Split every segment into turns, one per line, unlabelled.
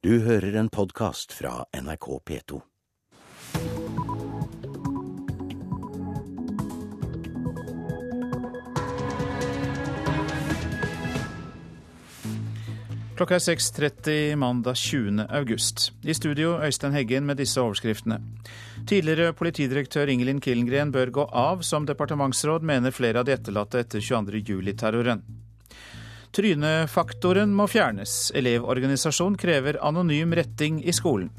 Du hører en podkast fra NRK P2.
Klokka er 6.30 mandag 20. august. I studio Øystein Heggen med disse overskriftene. Tidligere politidirektør Ingelin Killengren bør gå av som departementsråd, mener flere av de etterlatte etter 22. Trynefaktoren må fjernes. Elevorganisasjon krever anonym retting i skolen.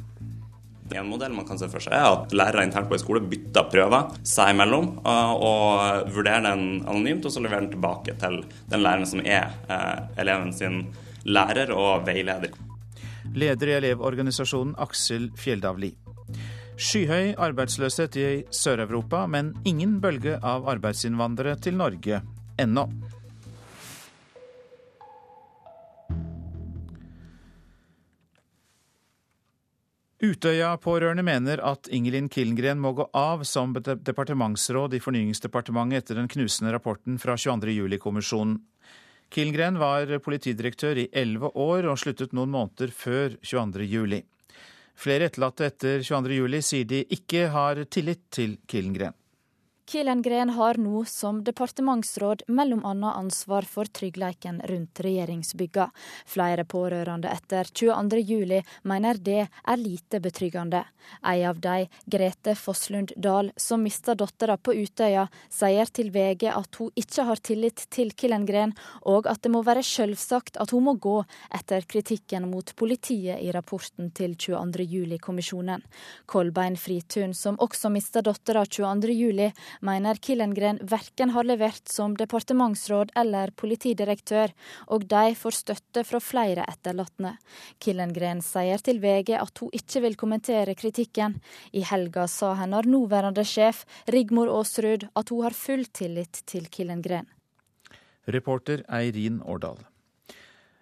En modell man kan se for seg er at lærere internt på en skole bytter prøver seg imellom og vurderer den anonymt, og så leverer den tilbake til den læreren som er eleven sin lærer og veileder.
Leder i Elevorganisasjonen Aksel Fjelldavli. Skyhøy arbeidsløshet i Sør-Europa, men ingen bølge av arbeidsinnvandrere til Norge ennå. Utøya-pårørende mener at Ingelin Killengren må gå av som departementsråd i Fornyingsdepartementet etter den knusende rapporten fra 22.07-kommisjonen. Killengren var politidirektør i elleve år og sluttet noen måneder før 22.07. Flere etterlatte etter 22.07 sier de ikke har tillit til Killengren.
Killengren har nå som departementsråd bl.a. ansvar for tryggleiken rundt regjeringsbygga. Flere pårørende etter 22.07 mener det er lite betryggende. En av de, Grete Fosslund Dahl, som mista dattera på Utøya, sier til VG at hun ikke har tillit til Killengren, og at det må være selvsagt at hun må gå etter kritikken mot politiet i rapporten til 22.07-kommisjonen. Kolbein Fritun, som også mista dattera 22.07, mener Killengren verken har levert som departementsråd eller politidirektør, og de får støtte fra flere etterlatne. Killengren sier til VG at hun ikke vil kommentere kritikken. I helga sa hennes nåværende sjef, Rigmor Aasrud, at hun har full tillit til Killengren.
Reporter Eirin Årdal.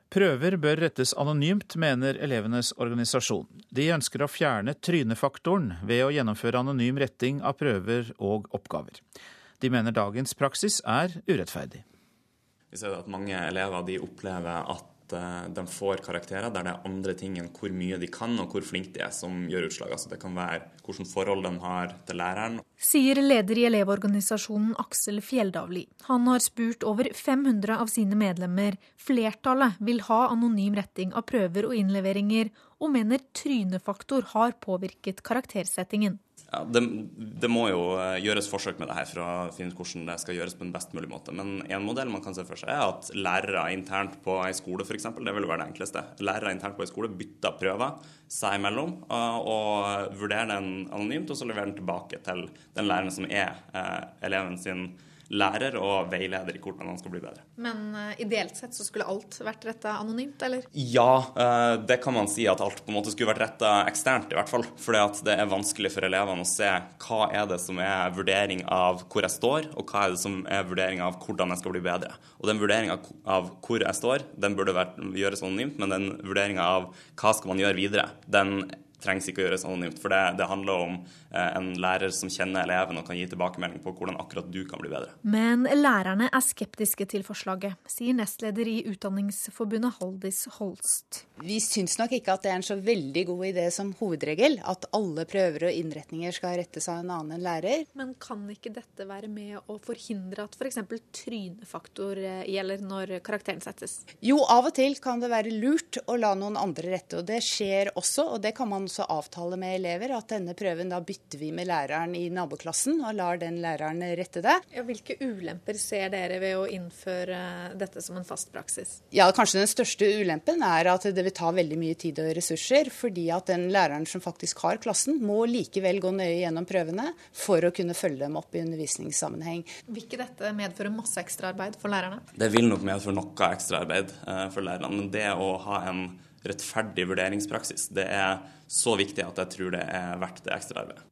Prøver bør rettes anonymt, mener elevenes organisasjon. De ønsker å fjerne trynefaktoren ved å gjennomføre anonym retting av prøver og oppgaver. De mener dagens praksis er urettferdig.
Vi ser at mange elever opplever at de får karakterer der det er andre ting enn hvor mye de kan og hvor flinke de er som gjør utslag. Altså det kan være hvilket forhold de har til læreren.
Sier leder i Elevorganisasjonen Aksel Fjelldavli. Han har spurt over 500 av sine medlemmer. Flertallet vil ha anonym retting av prøver og innleveringer, og mener trynefaktor har påvirket karaktersettingen.
Ja, det, det, må jo gjøres forsøk med det her for å finne ut hvordan det skal gjøres på en best mulig måte. Men en modell man kan se for seg er at lærere internt på en skole f.eks., det vil være det enkleste. Lærere internt på en skole bytter prøver seg imellom og vurderer den anonymt, og så leverer den tilbake til den læreren som er eleven sin lærer og veileder i hvordan han skal bli bedre.
Men uh, ideelt sett så skulle alt vært retta anonymt, eller?
Ja, uh, det kan man si at alt på en måte skulle vært retta eksternt, i hvert fall. At det er vanskelig for elevene å se hva er det som er vurdering av hvor jeg står, og hva er det som er vurdering av hvordan jeg skal bli bedre. Og den vurderinga av hvor jeg står, den burde vært, gjøres anonymt, men den vurderinga av hva skal man gjøre videre, den trengs ikke å gjøres anonymt. For det, det handler om eh, en lærer som kjenner eleven og kan gi tilbakemelding på hvordan akkurat du kan bli bedre.
Men lærerne er skeptiske til forslaget, sier nestleder i Utdanningsforbundet Haldis Holst.
Vi syns nok ikke at det er en så veldig god idé som hovedregel at alle prøver og innretninger skal rettes av en annen enn lærer.
Men kan ikke dette være med å forhindre at f.eks. For trynefaktor eh, gjelder når karakteren settes?
Jo, av og til kan det være lurt å la noen andre rette, og det skjer også. og det kan man også avtale med elever at denne prøven da bytter vi med læreren i naboklassen og lar den læreren rette det.
Ja, hvilke ulemper ser dere ved å innføre dette som en fast praksis?
Ja, Kanskje den største ulempen er at det vil ta veldig mye tid og ressurser, fordi at den læreren som faktisk har klassen, må likevel gå nøye gjennom prøvene for å kunne følge dem opp i undervisningssammenheng.
Vil ikke dette medføre masse ekstraarbeid for lærerne?
Det vil nok medføre noe ekstraarbeid for lærerne, men det å ha en rettferdig vurderingspraksis. Det er så viktig at jeg tror det er verdt det ekstra arbeidet.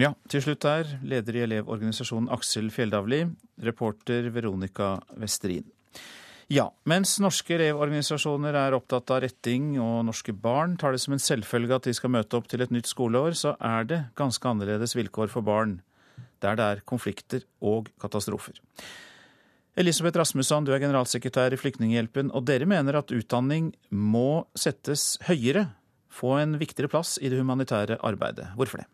Ja, til slutt her, leder i Elevorganisasjonen Aksel Fjelldavli, reporter Veronica Westerin. Ja, mens norske elevorganisasjoner er opptatt av retting og norske barn tar det som en selvfølge at de skal møte opp til et nytt skoleår, så er det ganske annerledes vilkår for barn, der det er konflikter og katastrofer. Elisabeth Rasmussan, du er generalsekretær i Flyktninghjelpen, og dere mener at utdanning må settes høyere få en viktigere plass i det humanitære arbeidet. Hvorfor det?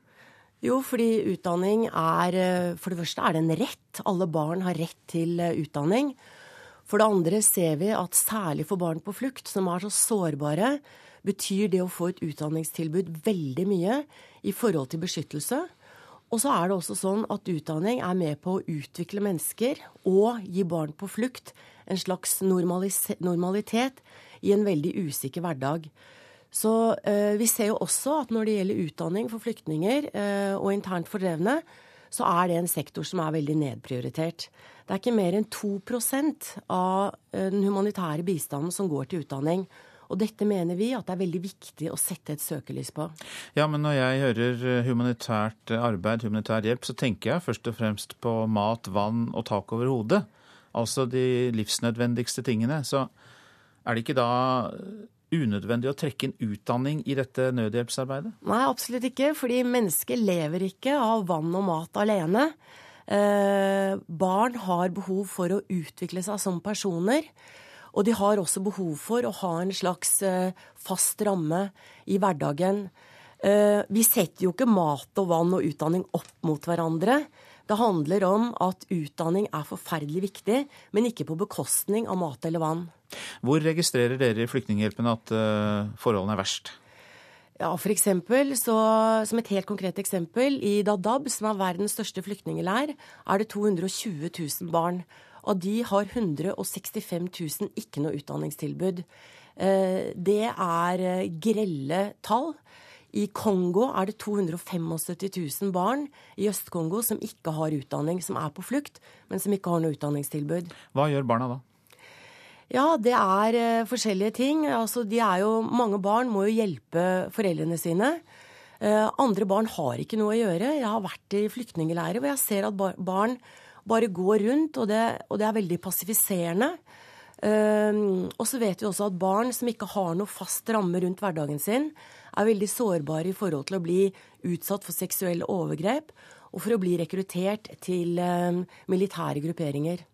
Jo, fordi utdanning er eh, For det første er det en rett. Alle barn har rett til eh, utdanning. For det andre ser vi at særlig for barn på flukt, som er så sårbare, betyr det å få et utdanningstilbud veldig mye i forhold til beskyttelse. Og så er det også sånn at utdanning er med på å utvikle mennesker og gi barn på flukt en slags normalitet i en veldig usikker hverdag. Så eh, vi ser jo også at når det gjelder utdanning for flyktninger eh, og internt fordrevne, så er det en sektor som er veldig nedprioritert. Det er ikke mer enn 2 av eh, den humanitære bistanden som går til utdanning. Og dette mener vi at det er veldig viktig å sette et søkelys på.
Ja, men når jeg hører eh, humanitært arbeid, humanitær hjelp, så tenker jeg først og fremst på mat, vann og tak over hodet. Altså de livsnødvendigste tingene. Så er det ikke da unødvendig å trekke inn utdanning i dette nødhjelpsarbeidet?
Nei, absolutt ikke. Fordi mennesker lever ikke av vann og mat alene. Eh, barn har behov for å utvikle seg som personer. Og de har også behov for å ha en slags eh, fast ramme i hverdagen. Eh, vi setter jo ikke mat og vann og utdanning opp mot hverandre. Det handler om at utdanning er forferdelig viktig, men ikke på bekostning av mat eller vann.
Hvor registrerer dere i Flyktninghjelpen at uh, forholdene er verst?
Ja, for eksempel, så, Som et helt konkret eksempel, i Dadaab, som er verdens største flyktningleir, er det 220 000 barn. Av de har 165 000 ikke noe utdanningstilbud. Eh, det er eh, grelle tall. I Kongo er det 275 000 barn i Øst-Kongo som ikke har utdanning, som er på flukt, men som ikke har noe utdanningstilbud.
Hva gjør barna da?
Ja, det er uh, forskjellige ting. Altså, de jo, mange barn må jo hjelpe foreldrene sine. Andre barn har ikke noe å gjøre. Jeg har vært i flyktningleirer hvor jeg ser at barn bare går rundt, og det, og det er veldig passifiserende. Um, og så vet vi også at barn som ikke har noe fast ramme rundt hverdagen sin, er veldig sårbare i forhold til å bli utsatt for seksuelle overgrep og for å bli rekruttert til militære grupperinger.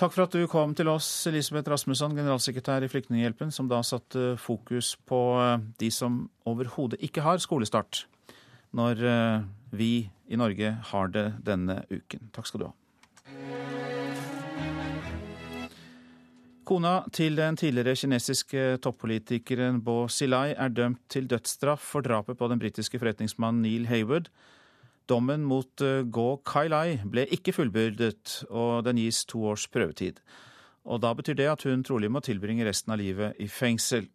Takk for at du kom til oss, Elisabeth Rasmusson, generalsekretær i Flyktninghjelpen, som da satte fokus på eh, de som overhodet ikke har skolestart, når eh, vi i Norge har det denne uken. Takk skal du ha. Kona til den tidligere kinesiske toppolitikeren Bo Xilai er dømt til dødsstraff for drapet på den britiske forretningsmannen Neil Hayward. Dommen mot eh, Go Kailai ble ikke fullbyrdet, og den gis to års prøvetid. Og da betyr det at hun trolig må tilbringe resten av livet i fengsel.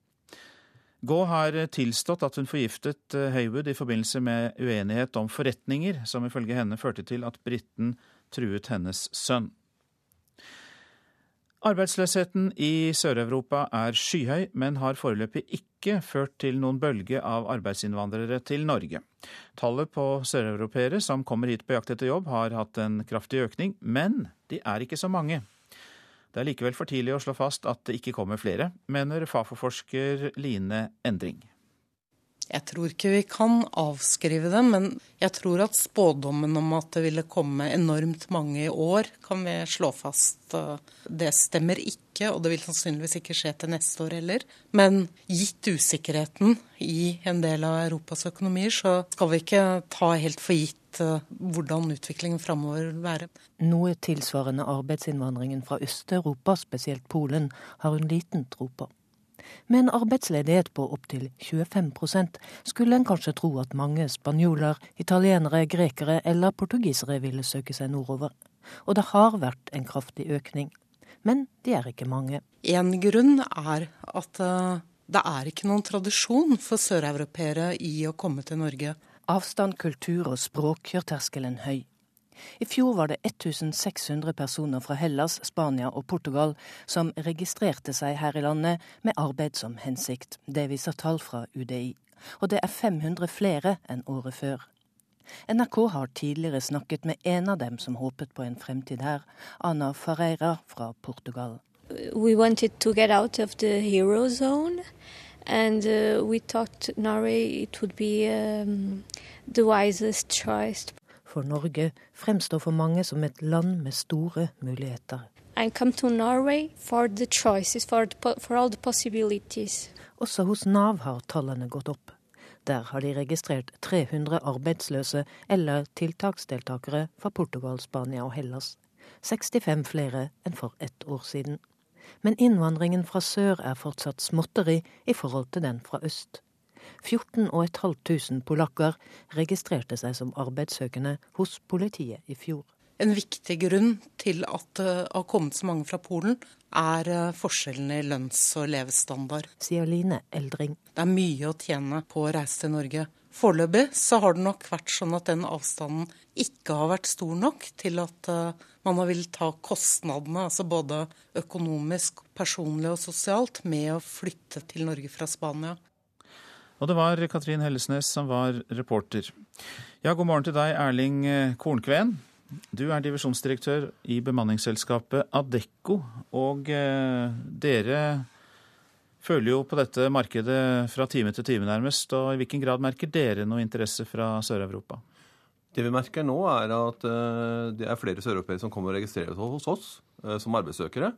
Gå har tilstått at hun forgiftet eh, Haywood i forbindelse med uenighet om forretninger, som ifølge henne førte til at briten truet hennes sønn. Arbeidsløsheten i Sør-Europa er skyhøy, men har foreløpig ikke ført til noen bølge av arbeidsinnvandrere til Norge. Tallet på søreuropeere som kommer hit på jakt etter jobb, har hatt en kraftig økning, men de er ikke så mange. Det er likevel for tidlig å slå fast at det ikke kommer flere, mener Fafo-forsker Line Endring.
Jeg tror ikke vi kan avskrive dem, men jeg tror at spådommen om at det ville komme enormt mange i år, kan vi slå fast. Det stemmer ikke, og det vil sannsynligvis ikke skje til neste år heller. Men gitt usikkerheten i en del av Europas økonomier, så skal vi ikke ta helt for gitt eh, hvordan utviklingen framover vil være.
Noe tilsvarende arbeidsinnvandringen fra Øst-Europa, spesielt Polen, har hun liten tro på. Med en arbeidsledighet på opptil 25% skulle en kanskje tro at mange spanjoler, italienere, grekere eller portugisere ville søke seg nordover. Og det har vært en kraftig økning. Men de er ikke mange.
En grunn er at uh, det er ikke noen tradisjon for søreuropeere i å komme til Norge.
Avstand, kultur og språk gjør terskelen høy. I fjor var det 1600 personer fra Hellas, Spania og Portugal som registrerte seg her i landet med arbeid som hensikt. Det viser tall fra UDI. Og det er 500 flere enn året før. NRK har tidligere snakket med en av dem som håpet på en fremtid her, Ana Ferreira fra Portugal.
We wanted to get out hero zone, and uh, we thought Norway it would be um, the wisest choice
for Norge fremstår for mange som et land med store muligheter.
Choices, for, the, for.
Også hos Nav har tallene gått opp. Der har de registrert 300 arbeidsløse eller tiltaksdeltakere fra Portugal, Spania og Hellas. 65 flere enn for ett år siden. Men innvandringen fra sør er fortsatt småtteri i forhold til den fra øst. 14 500 polakker registrerte seg som arbeidssøkende hos politiet i fjor.
En viktig grunn til at det har kommet så mange fra Polen, er eh, forskjellene i lønns- og levestandard.
Sier Line Eldring.
Det er mye å tjene på å reise til Norge. Foreløpig så har det nok vært sånn at den avstanden ikke har vært stor nok til at uh, man har villet ta kostnadene, altså både økonomisk, personlig og sosialt, med å flytte til Norge fra Spania.
Og det var Katrin Hellesnes som var reporter. Ja, god morgen til deg, Erling Kornkveen. Du er divisjonsdirektør i bemanningsselskapet Adecco. Og eh, dere føler jo på dette markedet fra time til time nærmest. Og i hvilken grad merker dere noe interesse fra Sør-Europa?
Det vi merker nå, er at uh, det er flere søreuropeere som kommer og registrerer seg hos oss som arbeidssøkere.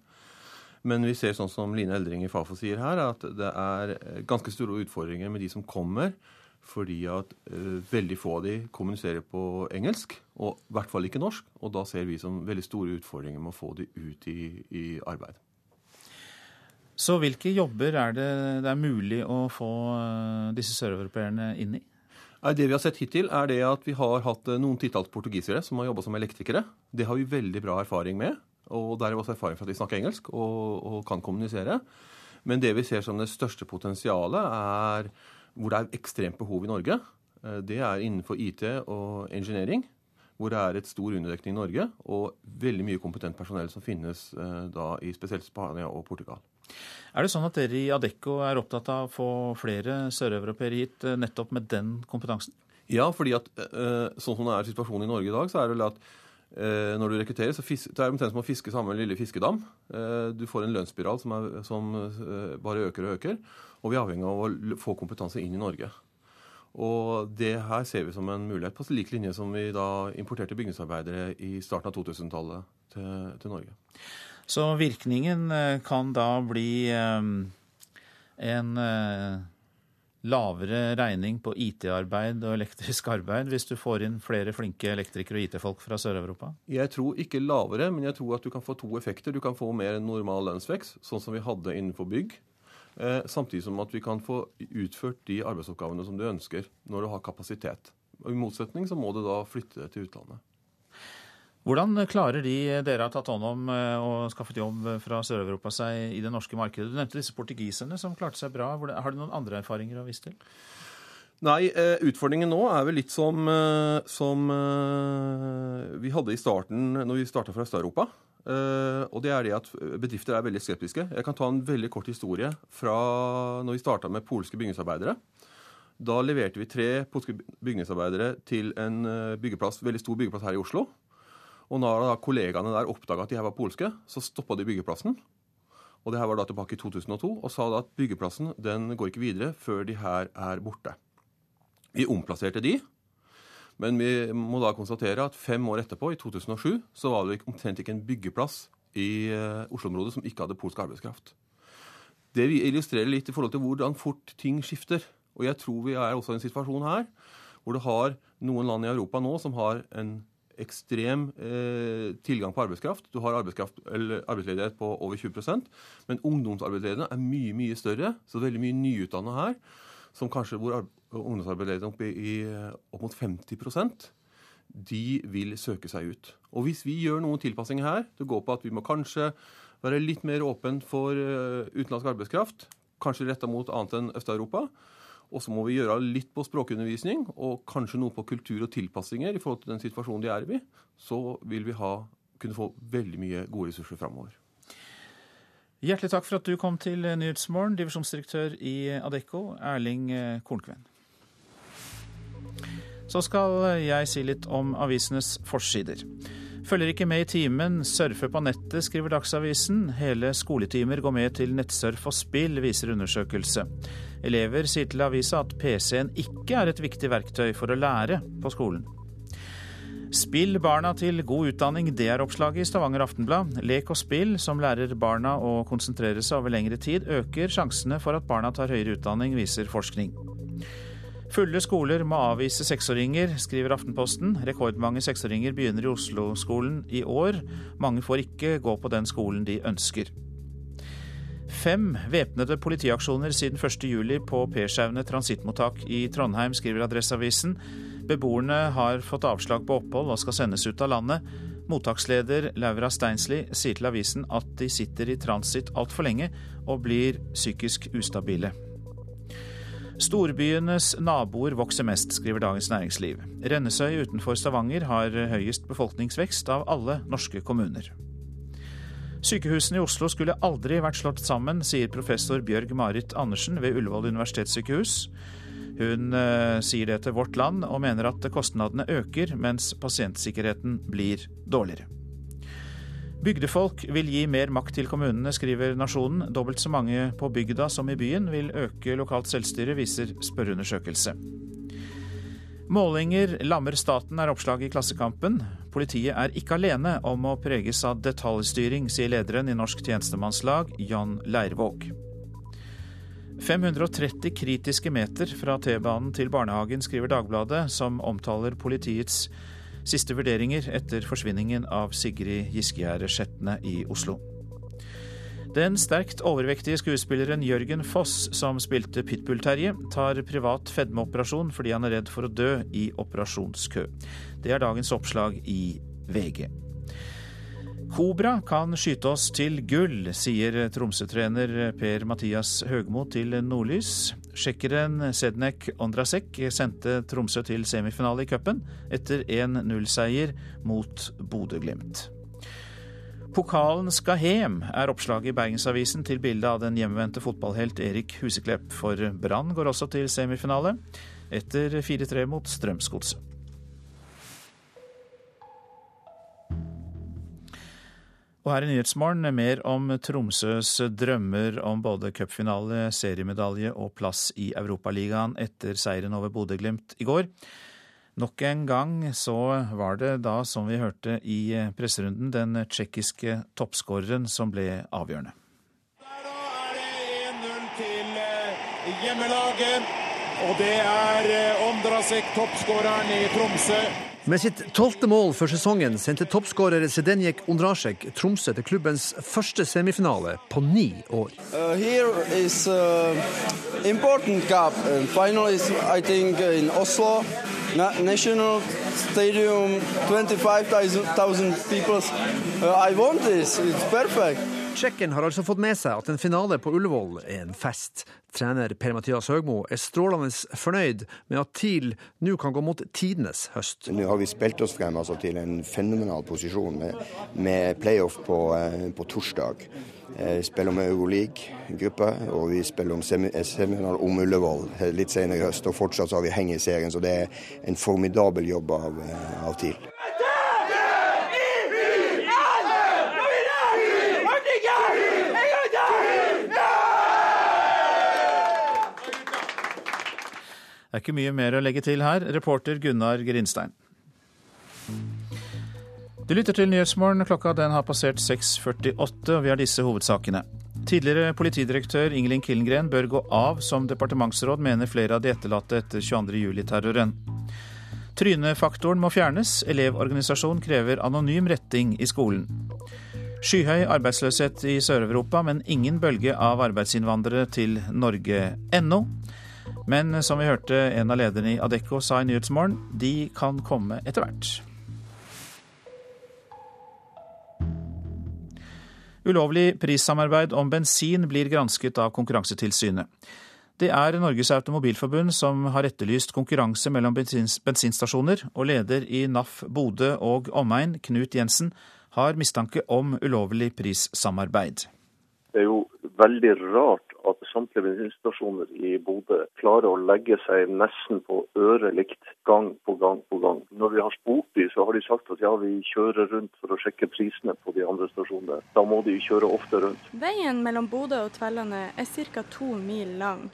Men vi ser sånn som Line Eldring i Fafo sier her, at det er ganske store utfordringer med de som kommer fordi at uh, veldig få av de kommuniserer på engelsk, og i hvert fall ikke norsk. Og da ser vi som veldig store utfordringer med å få de ut i, i arbeid.
Så hvilke jobber er det det er mulig å få uh, disse søreuropeerne inn i?
Det vi har sett hittil, er det at vi har hatt noen titalls portugisere som har jobba som elektrikere. Det har vi veldig bra erfaring med. Og der er også erfaring for at de snakker engelsk og, og kan kommunisere. Men det vi ser som det største potensialet, er hvor det er ekstremt behov i Norge, eh, det er innenfor IT og engineering. Hvor det er et stor underdekning i Norge, og veldig mye kompetent personell som finnes eh, da i spesielt Spania og Portugal.
Er det sånn at dere i Adecco er opptatt av å få flere søreuropeere hit eh, nettopp med den kompetansen?
Ja, fordi at sånn som det er situasjonen i Norge i dag, så er det vel at når du rekrutterer, så fisk, det er omtrent som å fiske sammen en lille fiskedam. du får en lønnsspiral som, er, som bare øker og øker. Og vi er avhengig av å få kompetanse inn i Norge. Og det her ser vi som en mulighet, på lik linje som vi da importerte bygningsarbeidere i starten av 2000-tallet til, til, Norge.
Så virkningen eh, kan da bli eh, en eh, lavere regning på IT-arbeid og elektrisk arbeid hvis du får inn flere flinke elektrikere og IT-folk fra Sør-Europa?
Jeg tror ikke lavere, men jeg tror at du kan få to effekter. Du kan få mer normal lønnsvekst, sånn som vi hadde innenfor bygg. Eh, samtidig som at vi kan få utført de arbeidsoppgavene som du ønsker, når du har kapasitet. I motsetning så må du da flytte til utlandet.
Hvordan klarer de dere har tatt hånd om eh, og skaffet jobb fra Sør-Europa seg i det norske markedet? Du nevnte disse portugiserne som klarte seg bra. Har du noen andre erfaringer å vise til?
Nei, eh, utfordringen nå er vel litt som, som vi hadde i starten når vi starta fra Øst-Europa. Og det er det at Bedrifter er veldig skeptiske. Jeg kan ta en veldig kort historie fra når vi starta med polske bygningsarbeidere. Da leverte vi tre polske bygningsarbeidere til en eh, byggeplass, veldig stor byggeplass her i Oslo. Og når da kollegaene der oppdaga at de her var polske, så stoppa de byggeplassen. Og det her var da tilbake i 2002, og sa da at byggeplassen den går ikke videre før de her er borte. Vi omplasserte de. Men vi må da konstatere at fem år etterpå, i 2007, så var det omtrent ikke en byggeplass i uh, Oslo-området som ikke hadde polsk arbeidskraft. Det vi illustrerer litt i forhold til hvordan fort ting skifter. Og jeg tror vi er også i en situasjon her hvor det har noen land i Europa nå som har en ekstrem eh, tilgang på arbeidskraft. Du har arbeidsledighet på over 20% men ungdomsarbeidsledigheten er mye mye større. Så det er veldig mye nyutdanna her, som kanskje hvor ungdomsarbeidsledigheten i, opp mot 50% de vil søke seg ut. Og Hvis vi gjør noen tilpassinger her, det går på at vi må kanskje være litt mer åpen for eh, utenlandsk arbeidskraft, kanskje retta mot annet enn Øst-Europa. Og så må vi gjøre litt på språkundervisning og kanskje noe på kultur og tilpassinger i forhold til den situasjonen de er i. Så vil vi ha, kunne få veldig mye gode ressurser framover.
Hjertelig takk for at du kom til Nyhetsmorgen, divisjonsdirektør i Adecco, Erling Kornkven. Så skal jeg si litt om avisenes forsider. Følger ikke med i timen, surfer på nettet, skriver Dagsavisen. Hele skoletimer går med til nettsurf og spill, viser undersøkelse. Elever sier til avisa at PC-en ikke er et viktig verktøy for å lære på skolen. Spill barna til god utdanning, det er oppslaget i Stavanger Aftenblad. Lek og spill som lærer barna å konsentrere seg over lengre tid, øker sjansene for at barna tar høyere utdanning, viser forskning. Fulle skoler må avvise seksåringer, skriver Aftenposten. Rekordmange seksåringer begynner i Oslo-skolen i år. Mange får ikke gå på den skolen de ønsker. Fem væpnede politiaksjoner siden 1.7 på Pershaune transittmottak i Trondheim, skriver Adresseavisen. Beboerne har fått avslag på opphold og skal sendes ut av landet. Mottaksleder Laura Steinsli sier til avisen at de sitter i transitt altfor lenge og blir psykisk ustabile. Storbyenes naboer vokser mest, skriver Dagens Næringsliv. Rennesøy utenfor Stavanger har høyest befolkningsvekst av alle norske kommuner. Sykehusene i Oslo skulle aldri vært slått sammen, sier professor Bjørg Marit Andersen ved Ullevål universitetssykehus. Hun eh, sier det til Vårt Land, og mener at kostnadene øker mens pasientsikkerheten blir dårligere. Bygdefolk vil gi mer makt til kommunene, skriver Nasjonen. Dobbelt så mange på bygda som i byen vil øke lokalt selvstyre, viser spørreundersøkelse. Målinger lammer staten, er oppslaget i Klassekampen. Politiet er ikke alene om å preges av detaljstyring, sier lederen i Norsk tjenestemannslag, John Leirvåg. 530 kritiske meter fra T-banen til barnehagen, skriver Dagbladet, som omtaler politiets siste vurderinger etter forsvinningen av Sigrid Giskegjerde Skjetne i Oslo. Den sterkt overvektige skuespilleren Jørgen Foss, som spilte Pitbull-Terje, tar privat fedmeoperasjon fordi han er redd for å dø i operasjonskø. Det er dagens oppslag i VG. Kobra kan skyte oss til gull, sier Tromsø-trener Per-Mathias Høgmo til Nordlys. Tsjekkeren Sednek Ondrasek sendte Tromsø til semifinale i cupen etter 1-0-seier mot Bodø-Glimt. Pokalen skal hjem, er oppslaget i Bergensavisen til bildet av den hjemvendte fotballhelt Erik Huseklepp. For Brann går også til semifinale, etter 4-3 mot Strømsgodset. Og her i Nyhetsmorgen mer om Tromsøs drømmer om både cupfinale, seriemedalje og plass i Europaligaen etter seieren over Bodø-Glimt i går. Nok en gang så var det da, som vi hørte i presserunden, den tsjekkiske toppskåreren som ble avgjørende.
Da er det 1-0 til eh, hjemmelaget. Og det er eh, Ondrasek, toppskåreren i Tromsø.
Med sitt tolvte mål for sesongen sendte toppskårer Sedenjek Ondrasek Tromsø til klubbens første semifinale på ni år.
Uh, is uh, important cup. And finally, I think in Oslo, na national stadium, 25,000 people. Uh, I want this. It's perfect.
Tsjekken har altså fått med seg at en finale på Ullevål er en fest. Trener Per-Mathias Høgmo er strålende fornøyd med at TIL nå kan gå mot tidenes høst.
Nå har vi spilt oss frem altså, til en fenomenal posisjon med, med playoff på, eh, på torsdag. Vi spiller om Euroleague-gruppe, og vi spiller om semifinale om Ullevål litt senere i høst. Og fortsatt har vi heng i serien, så det er en formidabel jobb av, eh, av TIL.
Det er ikke mye mer å legge til her. Reporter Gunnar Grinstein. Du lytter til Nyhetsmorgen. Klokka den har passert 6.48, og vi har disse hovedsakene. Tidligere politidirektør Ingelin Killengren bør gå av som departementsråd, mener flere av de etterlatte etter 22.07-terroren. Trynefaktoren må fjernes. Elevorganisasjon krever anonym retting i skolen. Skyhøy arbeidsløshet i Sør-Europa, men ingen bølge av arbeidsinnvandrere til Norge ennå. Men som vi hørte en av lederne i Adecco sa i Nyhetsmorgen, de kan komme etter hvert. Ulovlig prissamarbeid om bensin blir gransket av Konkurransetilsynet. Det er Norges Automobilforbund som har etterlyst konkurranse mellom bensinstasjoner, og leder i NAF Bodø og omegn, Knut Jensen, har mistanke om ulovlig prissamarbeid.
Det er jo veldig rart samtlige bensinstasjoner i Bodø klarer å legge seg nesten på øret likt gang på gang på gang. Når vi har spurt dem, så har de sagt at ja, vi kjører rundt for å sjekke prisene på de andre stasjonene. Da må de kjøre ofte rundt.
Veien mellom Bodø og Tvellane er ca. to mil lang.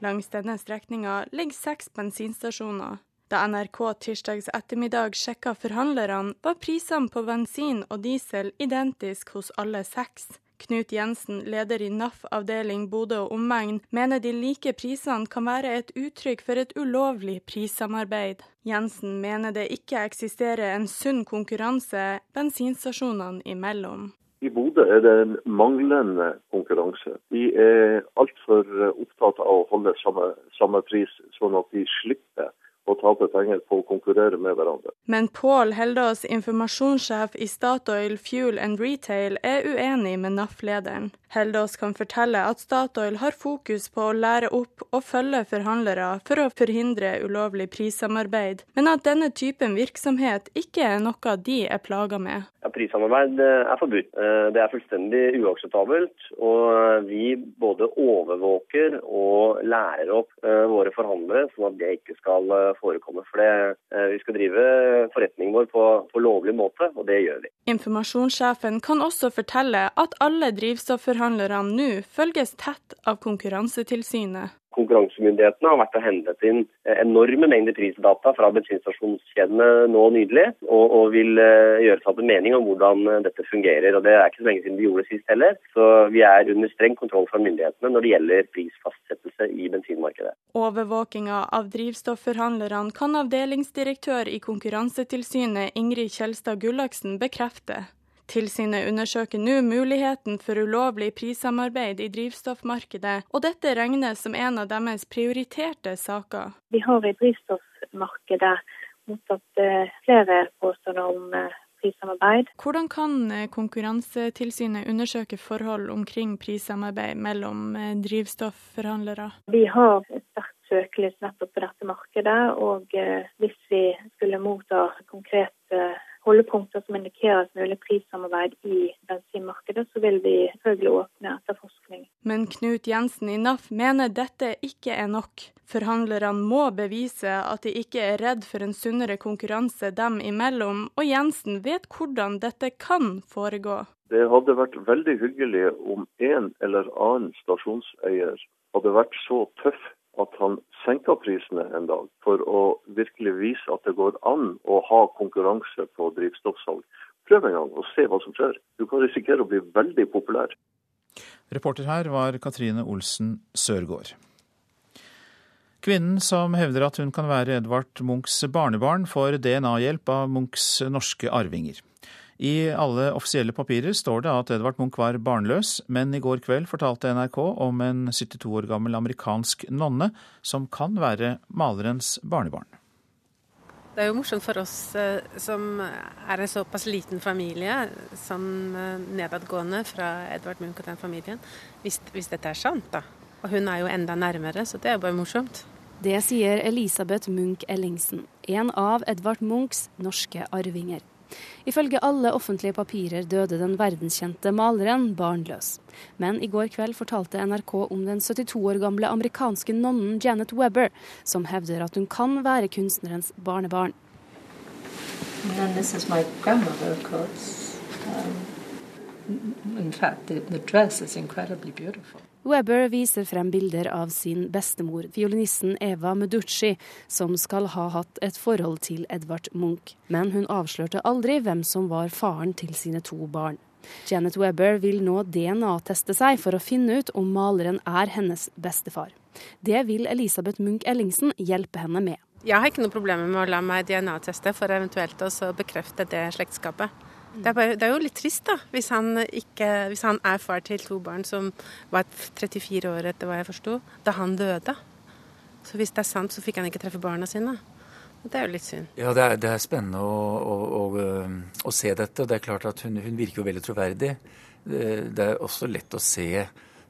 Langs denne strekninga ligger seks bensinstasjoner. Da NRK tirsdags ettermiddag sjekka forhandlerne, var prisene på bensin og diesel identisk hos alle seks. Knut Jensen, leder i NAF avdeling Bodø og omegn, mener de like prisene kan være et uttrykk for et ulovlig prissamarbeid. Jensen mener det ikke eksisterer en sunn konkurranse bensinstasjonene imellom.
I Bodø er det en manglende konkurranse. De er altfor opptatt av å holde samme, samme pris, sånn at de slipper å tape penger på å konkurrere med hverandre.
Men Pål Heldås, informasjonssjef i Statoil Fuel and Retail, er uenig med NAF-lederen. Heldås kan fortelle at Statoil har fokus på å lære opp og følge forhandlere for å forhindre ulovlig prissamarbeid, men at denne typen virksomhet ikke er noe de er plaga med.
Ja, prissamarbeid er forbudt. Det er fullstendig uakseptabelt. Og vi både overvåker og lærer opp våre forhandlere, sånn at det ikke skal forekomme. For det, vi skal drive forretningen vår på, på lovlig måte, og det gjør vi.
Informasjonssjefen kan også fortelle at alle drivstofforhandlerne nå følges tett av Konkurransetilsynet.
Konkurransemyndighetene har vært og hentet inn enorme mengder prisdata fra bensinstasjonskjedene nå nydelig, og, og vil uh, gjøre seg opp en mening om hvordan dette fungerer. og Det er ikke så lenge siden vi gjorde det sist heller. Så vi er under streng kontroll fra myndighetene når det gjelder prisfastsettelse i bensinmarkedet.
Overvåkinga av drivstofforhandlerne kan avdelingsdirektør i Konkurransetilsynet Ingrid Kjelstad Gullaksen bekrefte. Tilsynet undersøker nå muligheten for ulovlig prissamarbeid i drivstoffmarkedet, og dette regnes som en av deres prioriterte saker.
Vi har i drivstoffmarkedet mottatt flere påstander om prissamarbeid.
Hvordan kan Konkurransetilsynet undersøke forhold omkring prissamarbeid mellom drivstoffforhandlere?
Vi har sterkt søkelys nettopp på dette markedet, og hvis vi skulle motta konkrete holdepunkter som indikerer et mulig prissamarbeid i bensinmarkedet, så vil vi selvfølgelig åpne etterforskning.
Men Knut Jensen i NAF mener dette ikke er nok. Forhandlerne må bevise at de ikke er redd for en sunnere konkurranse dem imellom, og Jensen vet hvordan dette kan foregå.
Det hadde vært veldig hyggelig om en eller annen stasjonseier hadde vært så tøff at han senka prisene en dag, for å virkelig vise at det går an å ha konkurranse på drivstoffsalg. Prøv en gang og se hva som skjer. Du kan risikere å bli veldig populær.
Reporter her var Katrine Olsen Sørgaard. Kvinnen som hevder at hun kan være Edvard Munchs barnebarn, får DNA-hjelp av Munchs norske arvinger. I alle offisielle papirer står det at Edvard Munch var barnløs, men i går kveld fortalte NRK om en 72 år gammel amerikansk nonne som kan være malerens barnebarn.
Det er jo morsomt for oss som er en såpass liten familie, sånn nedadgående fra Edvard Munch og den familien, hvis, hvis dette er sant, da. Og hun er jo enda nærmere, så det er jo bare morsomt.
Det sier Elisabeth Munch Ellingsen, en av Edvard Munchs norske arvinger. Ifølge alle offentlige papirer døde den verdenskjente maleren barnløs. Men i går kveld fortalte NRK om den 72 år gamle amerikanske nonnen Janet Webber, som hevder at hun kan være kunstnerens barnebarn.
Um, in fact, the, the dress is incredibly beautiful.
Webber viser frem bilder av sin bestemor, fiolinisten Eva Meducci, som skal ha hatt et forhold til Edvard Munch. Men hun avslørte aldri hvem som var faren til sine to barn. Janet Webber vil nå DNA-teste seg for å finne ut om maleren er hennes bestefar. Det vil Elisabeth Munch Ellingsen hjelpe henne med.
Jeg har ikke noe problemer med å la meg DNA-teste for eventuelt å bekrefte det slektskapet. Det er, bare, det er, jo litt trist, da, hvis han, ikke, hvis han, er far til to barn som var 34 år etter hva jeg forsto, da han døde. Så hvis det er sant, så fikk han ikke treffe barna sine. Det er jo litt synd.
Ja, det er, det er spennende å, å, å, å, se dette. og Det er klart at hun, hun virker jo veldig troverdig. Det, det, er også lett å se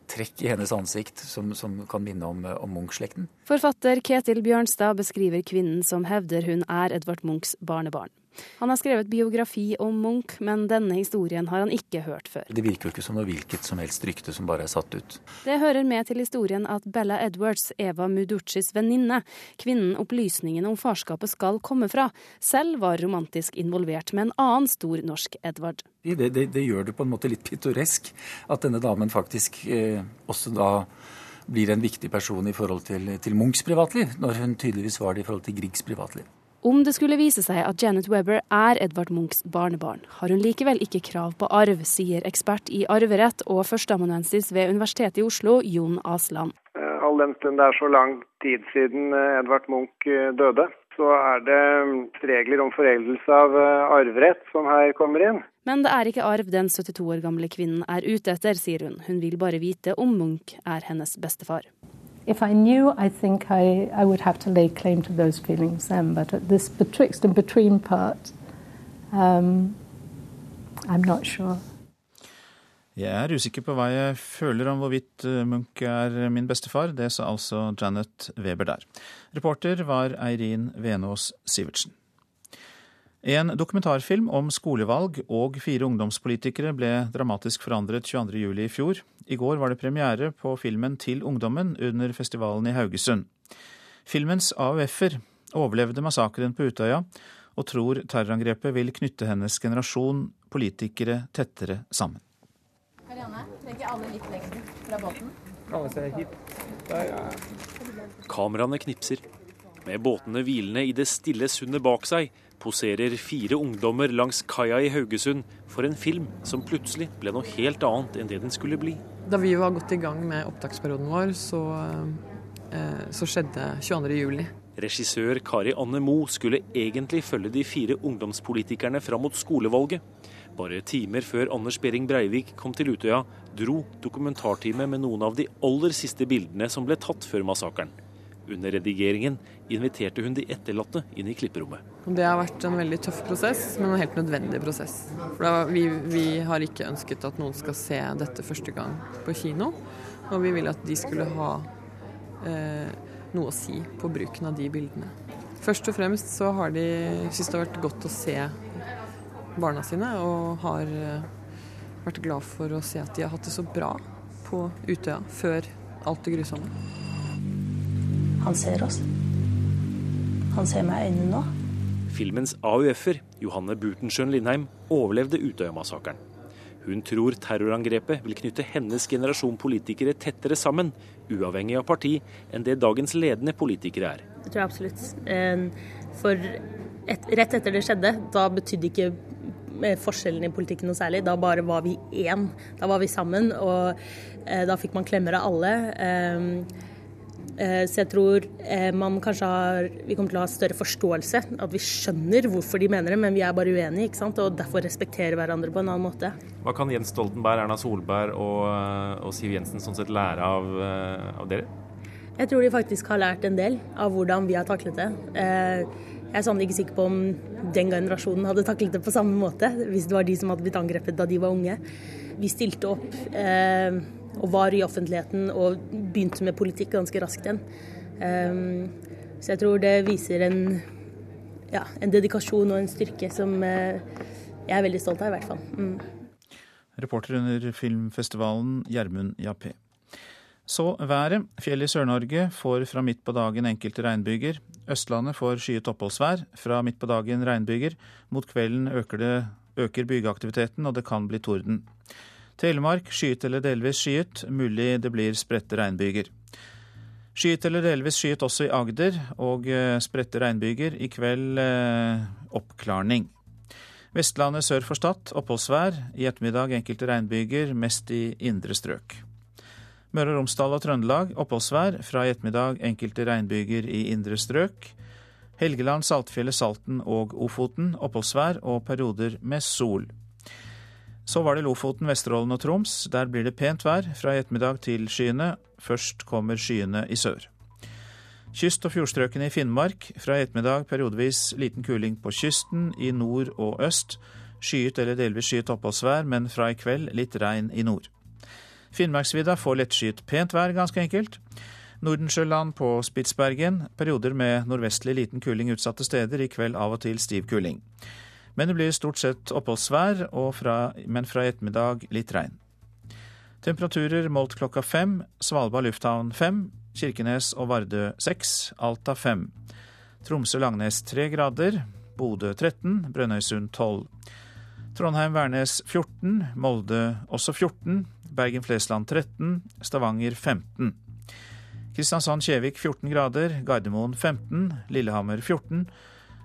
trekk i hennes ansikt som, som kan minne om, om Munch-slekten.
Forfatter Ketil Bjørnstad beskriver kvinnen som hevder hun er Edvard Munchs barnebarn. Han har skrevet biografi om Munch, men denne historien har han ikke hørt før.
Det virker jo ikke som noe hvilket som helst rykte som bare er satt ut.
Det hører med til historien at Bella Edwards, Eva Muduccis venninne, kvinnen opplysningene om farskapet skal komme fra, selv var romantisk involvert med en annen stor norsk Edvard.
Det, det, det gjør det på en måte litt pittoresk at denne damen faktisk eh, også da blir en viktig person i forhold til, til Munchs privatliv, når hun tydeligvis var det i forhold til Griegs privatliv.
Om det skulle vise seg at Janet Webber er Edvard Munchs barnebarn, har hun likevel ikke krav på arv, sier ekspert i arverett og førsteamanuensis ved Universitetet i Oslo, Jon Asland.
Eh, all den stund det er så lang tid siden eh, Edvard Munch eh, døde, så er det mm, regler om foreldelse av arverett som her kommer inn.
Men det er ikke arv den 72 år gamle kvinnen er ute etter, sier hun. Hun vil bare vite om Munch er hennes bestefar.
If I knew, I think I, I would have to lay claim to those feelings then. But at this betwixt and between part, um, I'm not sure.
Jeg er usikker på hva jeg føler om hvorvidt eh, Munch er min bestefar. Det sa altså Janet Weber der. Reporter var Eirin Venås Sivertsen. En dokumentarfilm om skolevalg og fire ungdomspolitikere ble dramatisk forandret 22.07. i fjor. I går var det premiere på filmen Til ungdommen under festivalen i Haugesund. Filmens AUF-er overlevde massakren på Utøya og tror terrorangrepet vil knytte hennes generasjon politikere tettere sammen.
Marianne, alle litt lengden fra båten?
Kameraene knipser. Med båtene hvilende i det stille sundet bak seg poserer fire ungdommer langs kaia i Haugesund for en film som plutselig ble noe helt annet enn det den skulle bli.
Da vi var godt i gang med opptaksperioden vår, så, eh, så skjedde 22.07.
Regissør Kari Anne Moe skulle egentlig følge de fire ungdomspolitikerne fram mot skolevalget. Bare timer før Anders Behring Breivik kom til Utøya, dro dokumentarteamet med noen av de aller siste bildene som ble tatt før massakren. Under redigeringen inviterte hun de etterlatte inn i klipperommet.
Det har vært en veldig tøff prosess, men en helt nødvendig prosess. For vi, vi, har ikke ønsket at noen skal se dette første gang på kino. Og vi vil at de skulle ha eh, noe å si på bruken av de bildene. Først og fremst så har de syntes det har vært godt å se barna sine, og har eh, vært glad for å se at de har hatt det så bra på Utøya før alt det grusomme.
Han ser oss. Han ser meg i øynene nå.
Filmens AUF-er, Johanne Butensjøen Lindheim, overlevde Utøya-massakren. Hun tror terrorangrepet vil knytte hennes generasjon politikere tettere sammen, uavhengig av parti, enn det dagens ledende politikere er.
Det tror jeg absolutt. For et, rett etter det skjedde, da betydde ikke eh, forskjellen i politikken noe særlig. Da bare var vi én. Da var vi sammen, og eh, da fikk man klemmer av alle. Eh, så jeg tror eh, man kanskje har, vi kommer til å ha større forståelse. At vi skjønner hvorfor de mener det, men vi er bare uenige. ikke sant? Og derfor respekterer hverandre på en annen måte.
Hva kan Jens Stoltenberg, Erna Solberg og, eh, og Siv Jensen sånn sett lære av, av, dere?
Jeg tror de faktisk har lært en del av hvordan vi har taklet det. Jeg er sannelig ikke sikker på om den generasjonen hadde taklet det på samme måte, hvis det var de som hadde blitt angrepet da de var unge. Vi stilte opp og var i offentligheten og begynte med politikk ganske raskt igjen. Um, så jeg tror det viser en, ja, en, dedikasjon og en styrke som uh, jeg er veldig stolt av, i hvert fall. Mm.
Reporter under filmfestivalen Gjermund Jappé. Så været. Fjell i Sør-Norge får fra midt på dagen enkelte regnbyger. Østlandet får skyet oppholdsvær. Fra midt på dagen regnbyger. Mot kvelden øker, det, øker bygeaktiviteten, og det kan bli torden. Telemark skyet eller delvis skyet, mulig det blir spredte regnbyger. Skyet eller delvis skyet også i Agder, og eh, spredte regnbyger. I kveld eh, oppklarning. Vestlandet sør for Stad oppholdsvær. I ettermiddag enkelte regnbyger, mest i indre strøk. Møre og Romsdal og Trøndelag oppholdsvær. Fra i ettermiddag enkelte regnbyger i indre strøk. Helgeland, Saltfjellet, Salten og Ofoten oppholdsvær og perioder med sol. Så var det Lofoten, Vesterålen og Troms. Der blir det pent vær fra i ettermiddag til skyene. Først kommer skyene i sør. Kyst- og fjordstrøkene i Finnmark. Fra i ettermiddag periodevis liten kuling på kysten, i nord og øst. Skyet eller delvis skyet oppholdsvær, men fra i kveld litt regn i nord. Finnmarksvidda får lettskyet pent vær, ganske enkelt. Nordensjøland på Spitsbergen. Perioder med nordvestlig liten kuling utsatte steder. I kveld av og til stiv kuling. Men det blir stort sett oppholdsvær, fra, men fra i ettermiddag litt regn. Temperaturer målt klokka fem. Svalbard lufthavn fem. Kirkenes og Vardø seks. Alta fem. Tromsø-Langnes tre grader. Bodø 13. Brønnøysund 12. Trondheim-Værnes 14. Molde også 14. Bergen-Flesland 13. Stavanger 15. Kristiansand-Kjevik 14 grader, Gardermoen 15, Lillehammer 14,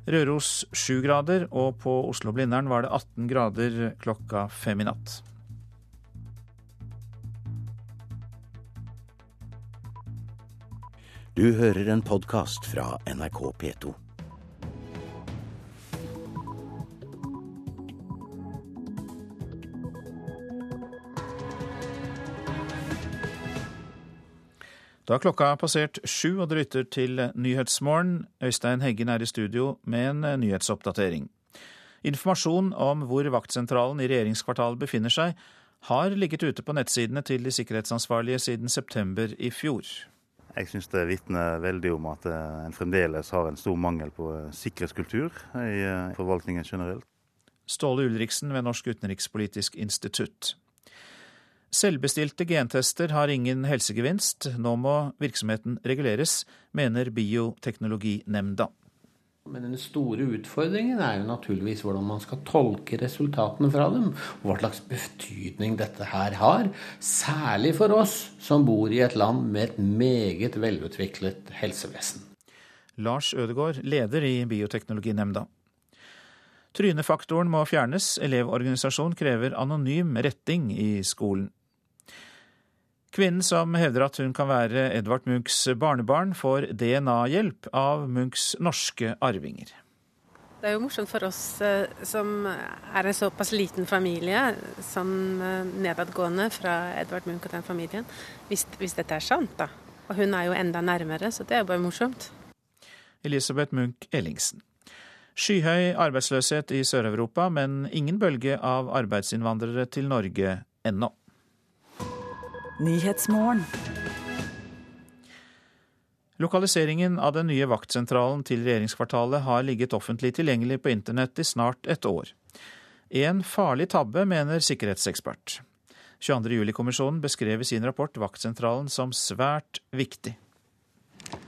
Røros 7 grader, og på Oslo-Blindern var det 18 grader klokka fem i natt.
Du hører en podkast fra NRK P2.
Da klokka er passert sju, og dere lytter til Nyhetsmorgen. Øystein Heggen er i studio med en eh, nyhetsoppdatering. Informasjon om hvor vaktsentralen i regjeringskvartalet befinner seg, har ligget ute på nettsidene til de sikkerhetsansvarlige siden september i fjor.
Jeg syns det vitner veldig om at eh, en fremdeles har en stor mangel på eh, sikkerhetskultur i forvaltningen generelt.
Ståle Ulriksen ved Norsk utenrikspolitisk institutt. Selvbestilte gentester har ingen helsegevinst. Nå må virksomheten reguleres, mener Bioteknologinemnda.
Men den store utfordringen er jo naturligvis hvordan man skal tolke resultatene fra dem. Og hva slags betydning dette her har. Særlig for oss som bor i et land med et meget velutviklet helsevesen.
Lars Ødegård, leder i Bioteknologinemnda. Trynefaktoren må fjernes. Elevorganisasjon krever anonym retting i skolen. Kvinnen som hevder at hun kan være Edvard Munchs barnebarn, får DNA-hjelp av Munchs norske arvinger.
Det er jo morsomt for oss eh, som er en såpass liten familie, som eh, nedadgående fra Edvard Munch og den familien, hvis, hvis dette er sant, da. Og hun er jo enda nærmere, så det er jo bare morsomt.
Elisabeth Munch Ellingsen. Skyhøy arbeidsløshet i Sør-Europa, men ingen bølge av arbeidsinnvandrere til Norge ennå.
Nyhetsmorgen.
Lokaliseringen av den nye vaktsentralen til regjeringskvartalet har ligget offentlig tilgjengelig på internett i snart et år. En farlig tabbe, mener sikkerhetsekspert. 22.07-kommisjonen beskrev i sin rapport vaktsentralen som svært viktig.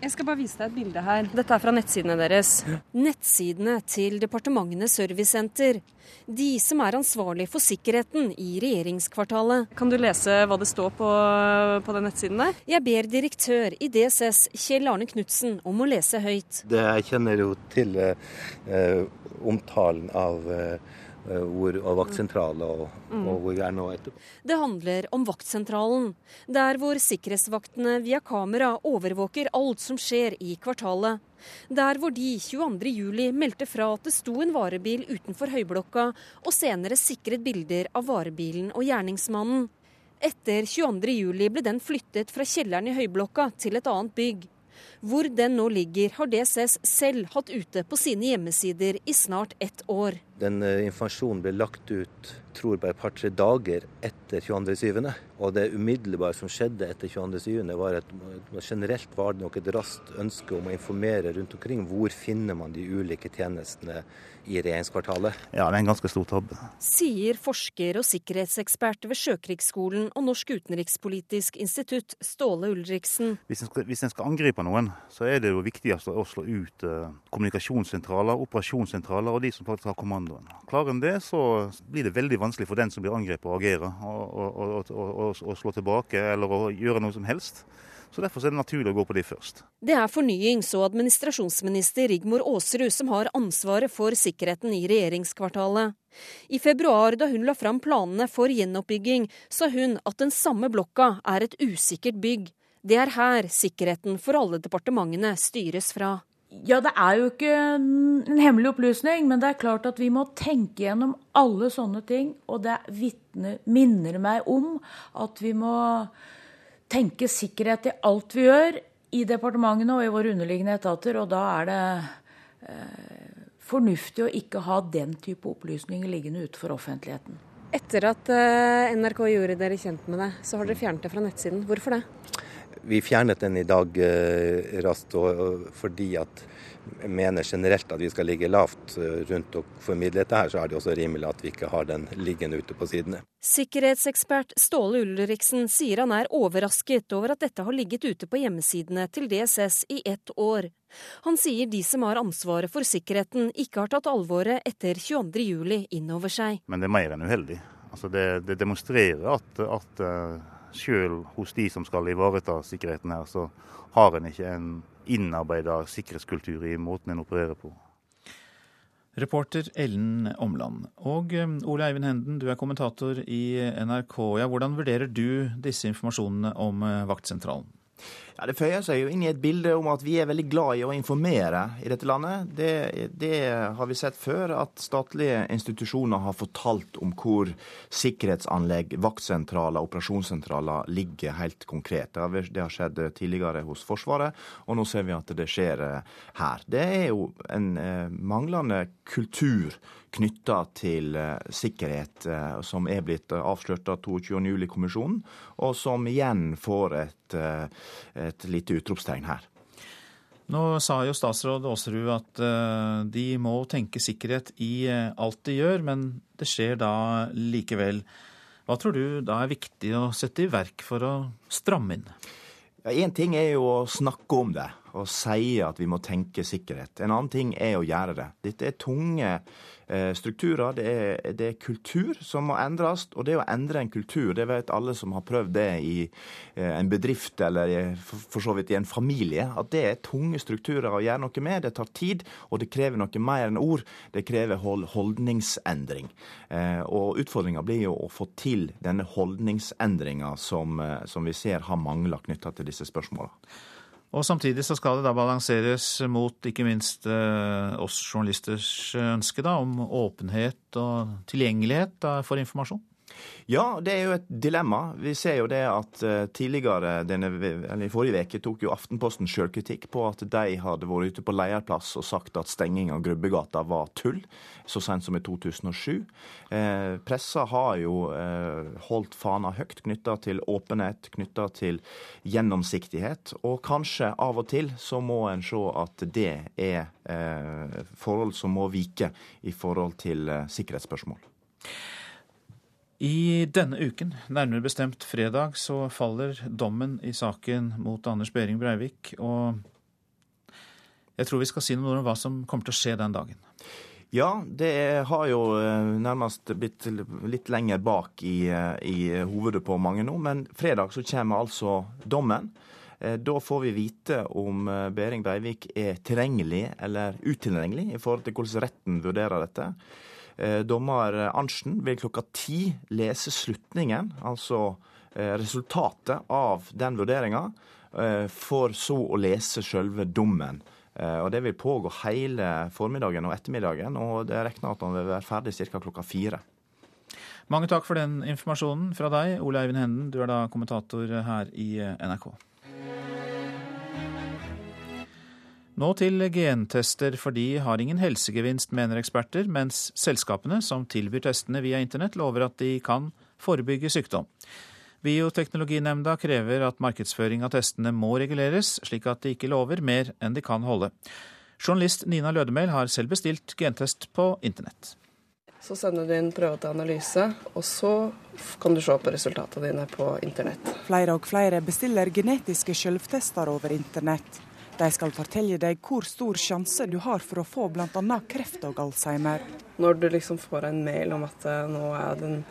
Jeg skal bare vise deg et bilde her. Dette er fra nettsidene deres.
Nettsidene til Departementenes servicesenter. De som er ansvarlig for sikkerheten i regjeringskvartalet.
Kan du lese hva det står på, på den nettsiden der?
Jeg ber direktør i DSS, Kjell Arne Knutsen, om å lese høyt.
Det jeg kjenner jo til eh, omtalen av Eh, hvor, og vaktsentraler og, mm. og, hvor vi er nå etterpå.
Det handler om vaktsentralen, der hvor sikkerhetsvaktene via kamera overvåker alt som skjer i kvartalet. Der hvor de 22.07 meldte fra at det sto en varebil utenfor Høyblokka, og senere sikret bilder av varebilen og gjerningsmannen. Etter 22.07 ble den flyttet fra kjelleren i Høyblokka til et annet bygg. Hvor den nå ligger, har DSS selv hatt ute på sine hjemmesider i snart ett år.
Den uh, informasjonen ble lagt ut tror bare et par-tre dager etter 22.7. Og det umiddelbare som skjedde etter 22.7, var at generelt var det nok et raskt ønske om å informere rundt omkring hvor finner man de ulike tjenestene i regjeringskvartalet.
Ja, det er en ganske stor tabbe.
Sier forsker og sikkerhetsekspert ved Sjøkrigsskolen og Norsk utenrikspolitisk institutt, Ståle Ulriksen.
Hvis en, skal, hvis en skal, angripe noen, så er det jo viktigst å slå ut uh, kommunikasjonssentraler, operasjonssentraler og de som faktisk har kommandoen. Klarer en det, så blir det veldig vanskelig for den som blir angrepet å agere og, og, og, og slå tilbake eller å gjøre noe som helst. Så Derfor er det naturlig å gå på de først.
Det er fornyings- og administrasjonsminister Rigmor Aasrud som har ansvaret for sikkerheten i regjeringskvartalet. I februar, da hun la fram planene for gjenoppbygging, sa hun at den samme blokka er et usikkert bygg. Det er her sikkerheten for alle departementene styres fra.
Ja, det er jo ikke en hemmelig opplysning, men det er klart at vi må tenke gjennom alle sånne ting. Og det vitner, minner meg om at vi må tenke sikkerhet i alt vi gjør i departementene og i våre underliggende etater, og da er det eh, fornuftig å ikke ha den type opplysninger liggende ute for offentligheten.
Etter at eh, NRK gjorde dere kjent med det, så har dere fjernet det fra nettsiden. Hvorfor det?
Vi fjernet den i dag eh, raskt fordi at mener generelt at vi skal ligge lavt eh, rundt og formidle dette her, så er det også rimelig at vi ikke har den liggende ute på sidene.
Sikkerhetsekspert Ståle Ulriksen sier han er overrasket over at dette har ligget ute på hjemmesidene til DSS i ett år. Han sier de som har ansvaret for sikkerheten ikke har tatt alvoret etter 22.07 inn over seg.
Men det er mer enn uheldig. Altså det, det demonstrerer at, at uh,
selv hos de som skal ivareta sikkerheten her, så har en ikke en innarbeida sikkerhetskultur i måten en opererer på.
Reporter Ellen Omland. Og um, Ole Eivind Henden, du er kommentator i NRK. Ja, hvordan vurderer du disse informasjonene om uh, vaktsentralen?
Ja, Det føyer seg jo inn i et bilde om at vi er veldig glad i å informere i dette landet. Det, det, har vi sett før, at statlige institusjoner har fortalt om hvor sikkerhetsanlegg, vaktsentraler, operasjonssentraler ligger helt konkret. Det har, det har skjedd tidligere hos Forsvaret, og nå ser vi at det skjer eh, her. Det er jo en eh, manglende kultur knytta til eh, sikkerhet, som er blitt avslørt av 22.07-kommisjonen, og som igjen får et, et lite utropstegn her.
Nå sa jo statsråd Aasrud at de må tenke sikkerhet i alt de gjør, men det skjer da likevel. Hva tror du da er viktig å sette i verk for å stramme inn?
Ja, Én ting er jo å snakke om det og si at vi må tenke sikkerhet. En annen ting er å gjøre det. Dette er tunge Eh, strukturer, det er, det er, kultur som må endres. Og det å endre en kultur, det vet alle som har prøvd det i eh, en bedrift eller for så vidt i en familie, at det er tunge strukturer å gjøre noe med. Det tar tid, og det krever noe mer enn ord. Det krever holdningsendring. Eh, og utfordringa blir jo å få til denne holdningsendringa som, som vi ser har mangla knytta til disse spørsmåla.
Og Samtidig så skal det da balanseres mot ikke minst eh, oss journalisters ønske da, om åpenhet og tilgjengelighet for informasjon.
Ja, det er jo et dilemma. Vi ser jo det at uh, tidligere, denne, eller i forrige uke, tok jo Aftenposten sjølkritikk på at de hadde vært ute på leierplass og sagt at stenging av Grubbegata var tull, så sent som i 2007. Eh, pressa har jo eh, holdt fana høyt knytta til åpenhet, knytta til gjennomsiktighet, og kanskje av og til så må en se at det er eh, forhold som må vike i forhold til eh, sikkerhetsspørsmål.
I denne uken, nærmere bestemt fredag, så faller dommen i saken mot Anders Behring Breivik. Og jeg tror vi skal si noe om hva som kommer til å skje den dagen.
Ja, det har jo eh, nærmest blitt litt lenger bak i, eh, i hovedet på mange nå. Men fredag så kommer altså dommen. Eh, da får vi vite om Behring Breivik er tilgjengelig eller utilgjengelig i forhold til hvordan retten vurderer dette. Eh, dommer Arntzen vil klokka ti lese slutningen, altså eh, resultatet av den vurderinga, eh, for så å lese sjølve dommen. Og Det vil pågå hele formiddagen og ettermiddagen, og det regner at han vil være ferdig ca. klokka fire.
Mange takk for den informasjonen fra deg, Ole Eivind Henden. Du er da kommentator her i NRK. Nå til gentester, for de har ingen helsegevinst, mener eksperter, mens selskapene som tilbyr testene via internett, lover at de kan forebygge sykdom. Bioteknologinemnda krever at markedsføring av testene må reguleres, slik at de ikke lover mer enn de kan holde. Journalist Nina Lødemel har selv bestilt gentest på internett.
Så sender du inn prøve til analyse, og så kan du se på resultatene dine på internett.
Flere og flere bestiller genetiske selvtester over internett. De skal fortelle deg hvor stor sjanse du har for å få bl.a. kreft og alzheimer.
Når du liksom får en mail om at eh, nå er, den,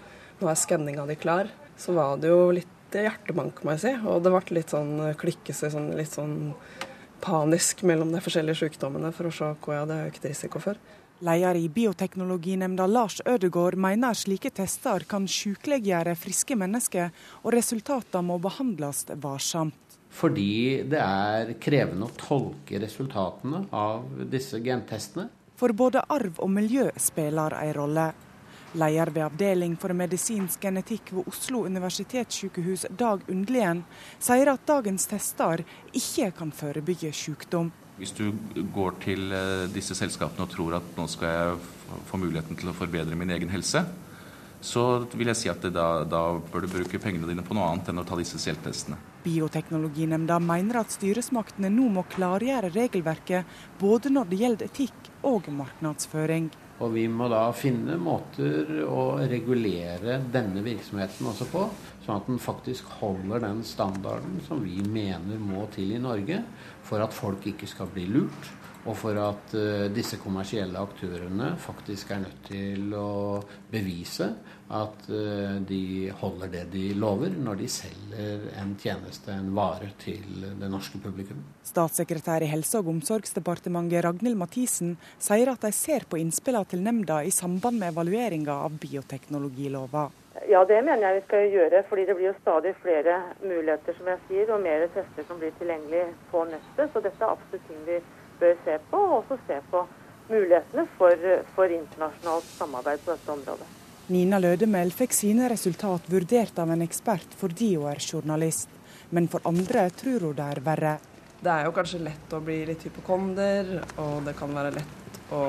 nå er skanninga di klar, så var det jo litt hjertebank, må jeg si. Og det ble litt sånn eh, klikkese, sånn, litt sånn panisk mellom de forskjellige sykdommene for å se hva jeg hadde økt risiko for.
Leder i Bioteknologinemnda Lars Ødegård mener slike tester kan sykeliggjøre friske mennesker, og resultatene må behandles varsomt.
Fordi det er krevende å tolke resultatene av disse gentestene.
For både arv og miljø spiller en rolle. Leder ved avdeling for medisinsk genetikk ved Oslo universitetssykehus, Dag Undlien, sier at dagens tester ikke kan forebygge sykdom.
Hvis du går til eh, disse selskapene og tror at nå skal jeg få muligheten til å forbedre min egen helse, så vil jeg si at da, da, bør du bruke pengene dine på noe annet enn å ta disse selvtestene.
Bioteknologinemnda mener at styresmaktene nå må klargjøre regelverket både når det gjelder etikk og markedsføring.
Og vi må da finne måter å regulere denne virksomheten også på, Sånn at den faktisk holder den standarden som vi mener må til i Norge for at folk ikke skal bli lurt, og for at uh, disse kommersielle aktørene faktisk er nødt til å bevise at uh, de holder det de lover når de selger en tjeneste, en vare, til det norske publikum.
Statssekretær i Helse- og omsorgsdepartementet Ragnhild Mathisen sier at de ser på innspillene til nemnda i samband med evalueringa av bioteknologilova.
Ja, det mener jeg vi skal gjøre. fordi det blir jo stadig flere muligheter, som jeg sier, og mer tester som blir tilgjengelig på nettet. Så dette er absolutt ting vi bør se på, og også se på mulighetene for, for internasjonalt samarbeid på dette området.
Nina Lødemel fikk sine resultat vurdert av en ekspert fordi hun er journalist. Men for andre tror hun det er verre.
Det er jo kanskje lett å bli litt hypokonder, og det kan være lett å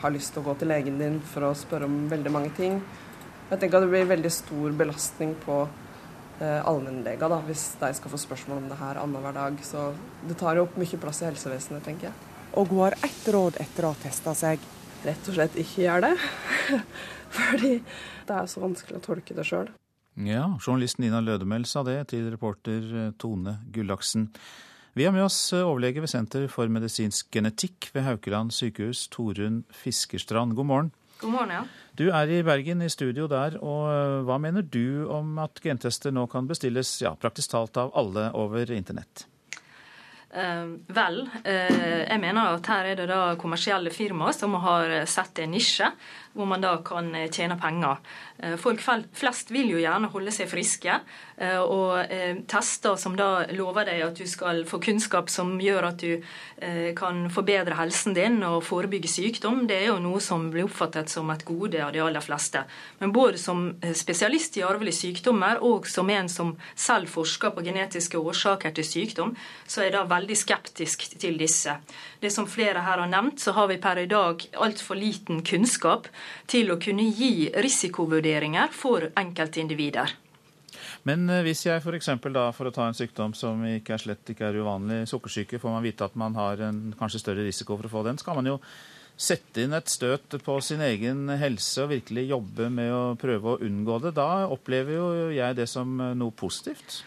ha lyst til å gå til legen din for å spørre om veldig mange ting. Jeg tenker at det blir veldig stor belastning på eh, allmennlega hvis de skal få spørsmål om det her annenhver dag. Så det tar jo opp mye plass i helsevesenet, tenker jeg.
Og hun har ett råd etter å ha testa seg.
Rett og slett ikke gjør det. Fordi det er så vanskelig å tolke det sjøl.
Ja, journalist Nina Lødemel sa det til reporter eh, Tone Gullaksen. Vi har med oss eh, overlege ved Senter for medisinsk genetikk ved Haukeland sykehus, Torunn Fiskerstrand. God morgen.
God morgen, ja.
Du er i Bergen, i studio der. og eh, Hva mener du om at gentester nå kan bestilles ja, praktisk talt av alle over internett?
Eh, vel, eh, jeg mener at her er det da kommersielle firmaer som har sett en nisje hvor man da kan eh, tjene penger. Eh, folk flest vil jo gjerne holde seg friske, eh, og tester som da lover deg at du skal få kunnskap som gjør at du kan forbedre helsen din og forebygge sykdom, det er jo noe som blir oppfattet som et gode av de aller fleste. Men både som spesialist i arvelige sykdommer og som en som selv forsker på genetiske årsaker til sykdom, så er jeg da veldig skeptisk til disse. Det som flere her har nevnt, så har vi per i dag altfor liten kunnskap til å kunne gi risikovurderinger for enkeltindivider.
Men eh, hvis jeg f.eks. da, for å ta en sykdom som ikke er slett ikke er uvanlig, sukkersyke, får man vite at man har en kanskje større risiko for å få den, skal man jo sette inn et støt på sin egen helse og virkelig jobbe med å prøve å unngå det. Da opplever jo jeg det som noe positivt.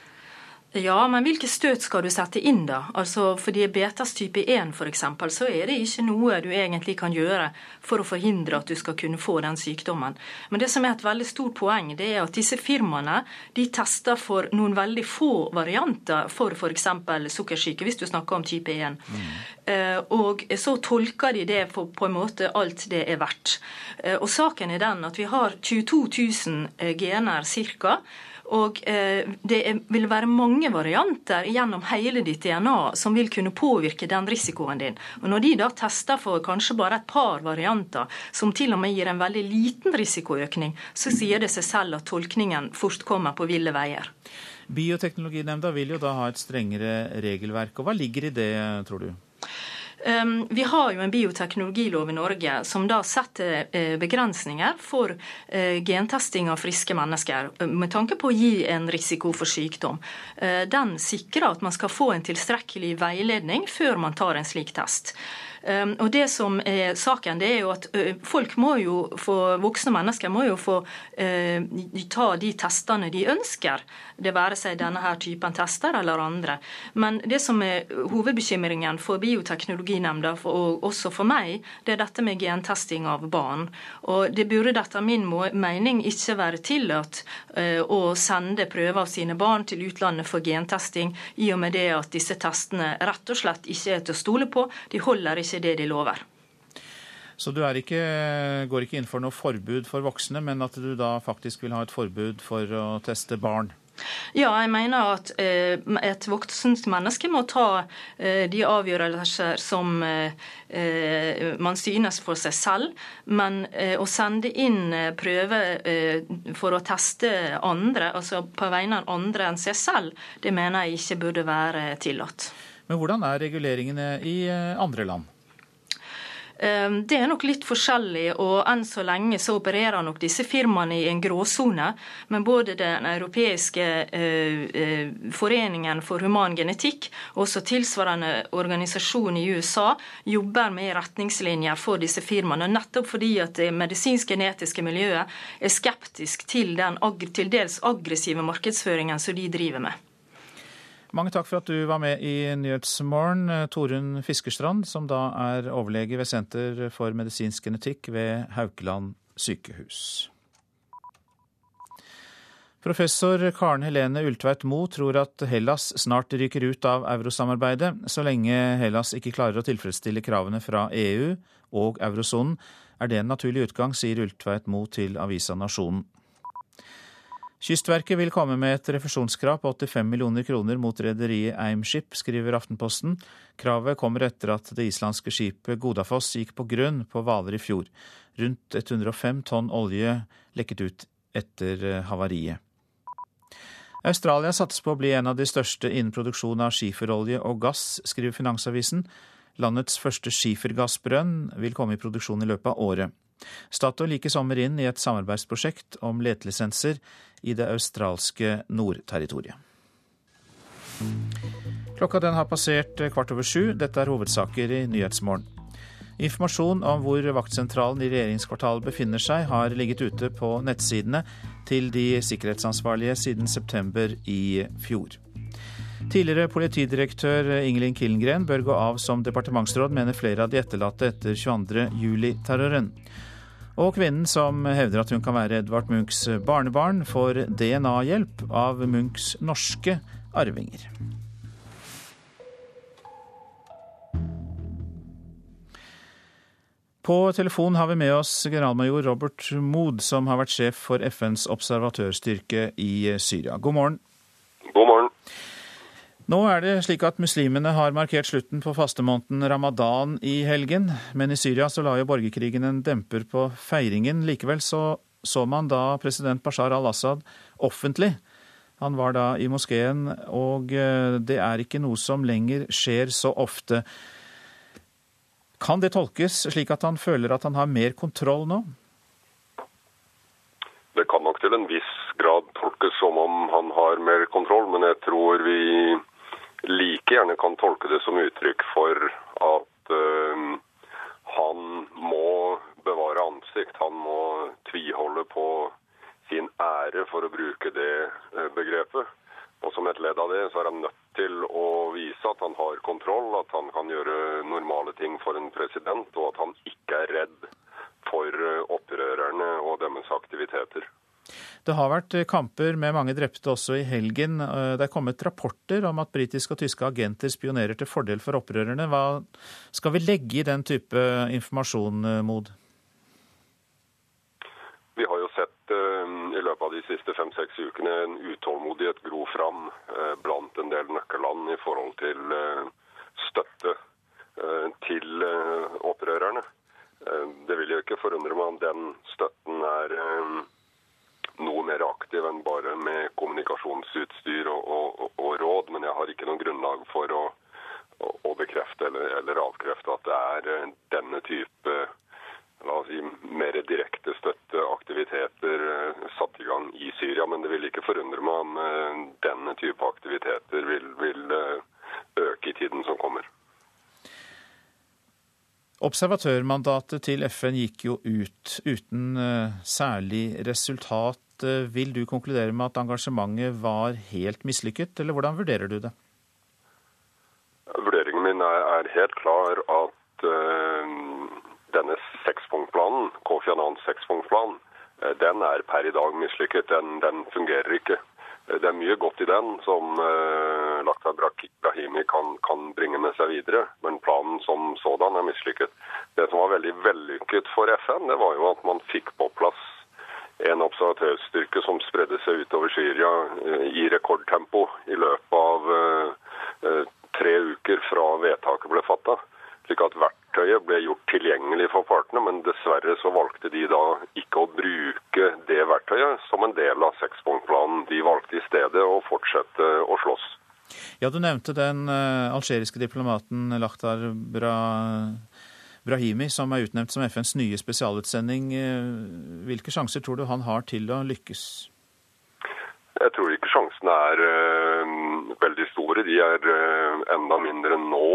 Ja, men hvilke støt skal du sette inn, da? Altså For diabetes type 1 f.eks., så er det ikke noe du egentlig kan gjøre for å forhindre at du skal kunne få den sykdommen. Men det som er et veldig stort poeng, det er at disse firmaene de tester for noen veldig få varianter for f.eks. sukkersyke, hvis du snakker om type 1. Mm. Eh, og så tolker de det på en måte alt det er verdt. Eh, og saken er den at vi har 22 000 eh, gener ca. Og eh, det vil være mange varianter gjennom hele ditt DNA som vil kunne påvirke den risikoen din. Og Når de da tester for kanskje bare et par varianter, som til og med gir en veldig liten risikoøkning, så sier det seg selv at tolkningen fort kommer på ville veier.
Bioteknologinemnda vil jo da ha et strengere regelverk. og Hva ligger i det, tror du?
Ehm, vi har jo en bioteknologilov i Norge som da setter eh, begrensninger for eh, gentesting av friske mennesker, eh, med tanke på å gi en risiko for sykdom. Den sikrer at man skal få en tilstrekkelig veiledning før man tar en slik test. Ehm, og det som er saken, det er jo at folk må jo få, voksne mennesker må jo få ta de testene de ønsker, det være seg denne her typen tester eller andre. Men det som er hovedbekymringen for Bioteknologinemnda, og også for meg, det er dette med gentesting av barn. Og det burde etter min mening ikke være tillatt å sende prøver av sine barn til utlandet for gentesting, i og med det at disse testene rett og slett ikke er til å stole på. De holder ikke ikke det de lover.
Så du ikke, går ikke inn for noe forbud for voksne, men at du da faktisk vil ha et forbud for å teste barn?
Ja, jeg mener at eh, et voksent menneske må ta eh, de avgjørelser som eh, man synes for seg selv. Men å sende inn prøver for å teste andre, altså på vegne av andre enn seg selv, det mener jeg ikke burde være tillatt.
Men hvordan er reguleringene i andre land?
Ehm, det er nok litt forskjellig, og enn så lenge så opererer nok disse firmaene i en gråsone. Men både Den europeiske eh, eh, foreningen for human genetikk og også tilsvarende organisasjon i USA jobber med retningslinjer for disse firmaene, nettopp fordi at det medisinsk-genetiske miljøet er skeptisk til den til dels aggressive markedsføringen som de driver med.
Mange takk for at du var med i Nyhetsmorgen, Torunn Fiskerstrand, som da er overlege ved Senter for medisinsk genetikk ved Haukeland sykehus. Professor Karen Helene Ultveit Moe tror at Hellas snart ryker ut av eurosamarbeidet, så lenge Hellas ikke klarer å tilfredsstille kravene fra EU og eurosonen, er det en naturlig utgang, sier Ultveit Moe til avisa Nasjonen. Kystverket vil komme med et refusjonskrav på 85 millioner kroner mot rederiet Eimskip, skriver Aftenposten. Kravet kommer etter at det islandske skipet Godafoss gikk på grunn på Hvaler i fjor. Rundt 105 tonn olje lekket ut etter eh, havariet. Australia satser på å bli en av de største innen produksjon av skiferolje og gass, skriver Finansavisen. Landets første skifergassbrønn vil komme i produksjon i løpet av året. Statoil gikk i sommer inn i et samarbeidsprosjekt om letelisenser i det australske nordterritoriet. Klokka den har passert kvart over sju. Dette er hovedsaker i Nyhetsmorgen. Informasjon om hvor vaktsentralen i regjeringskvartalet befinner seg, har ligget ute på nettsidene til de sikkerhetsansvarlige siden september i fjor. Tidligere politidirektør Ingelin Killengren bør gå av som departementsråd, mener flere av de etterlatte etter 22.07-terroren. Og kvinnen som hevder at hun kan være Edvard Munchs barnebarn, får DNA-hjelp av Munchs norske arvinger. På telefon har vi med oss generalmajor Robert Mood, som har vært sjef for FNs observatørstyrke i Syria. God morgen.
God morgen.
Nå er det slik at muslimene har markert slutten på fastemåneden ramadan i helgen, men i Syria så la jo borgerkrigen en demper på feiringen. Likevel så, så man da president Bashar al-Assad offentlig. Han var da i moskeen, og eh, det er ikke noe som lenger skjer så ofte. Kan det tolkes slik at han føler at han har mer kontroll nå?
Det kan nok til en viss grad tolkes som om han har mer kontroll, men jeg tror vi like gjerne kan tolke det som uttrykk for at uh, han må bevare ansikt. Han må tviholde på sin ære, for å bruke det uh, begrepet. Og som et ledd av det, så er han nødt til å vise at han har kontroll, at han kan gjøre normale ting for en president, og at han ikke er redd for uh, opprørerne og deres aktiviteter.
Det har vært eh, kamper med mange drepte også i helgen. Eh, det er kommet rapporter om at britiske og tyske agenter spionerer til fordel for opprørerne. Hva skal vi legge i den type informasjon, eh, Mod?
Vi har jo sett i løpet av de siste fem-seks ukene en utålmodighet gro fram blant en del nøkkelland i forhold til støtte til opprørerne. Det vil jo ikke forundre meg om den støtten er aktiv enn bare med kommunikasjonsutstyr og, og, og råd. Men jeg har ikke noe grunnlag for å, å bekrefte eller, eller, avkrefte at det er eh, denne type la oss si, mer direkte støtteaktiviteter eh, satt i gang i Syria. Men det vil ikke forundre meg om eh, denne type aktiviteter vil, vil øke i tiden som kommer.
Observatørmandatet til FN gikk jo ut uten særlig resultat. Eh, vil du konkludere med at engasjementet var helt mislykket, eller hvordan vurderer du det?
Vurderingen min er, helt klar at uh, denne sekspunktplanen, Kofi Annans sekspunktplan, uh, den er per i dag mislykket. Den, den, fungerer ikke. Det er mye godt i den som uh, Lakhdar Brahimi kan, kan, bringe med seg videre, men planen som sådan er mislykket. Det som var veldig vellykket for FN, det var jo at man fikk på plass en observatørstyrke som spredde seg utover Syria eh, i rekordtempo i løpet av eh, eh, tre uker fra vedtaket ble fatta. Slik at verktøyet ble gjort tilgjengelig for partene, men dessverre så valgte de da ikke å bruke det verktøyet som en del av sekspunktplanen. De valgte i stedet å fortsette å slåss.
Ja, Du nevnte den algeriske diplomaten Lakhdar Bra
Brahimi, som er utnevnt som FNs nye spesialutsending. Hvilke sjanser tror du han har til å lykkes?
Jeg tror ikke sjansene er uh, veldig store. De er uh, enda mindre nå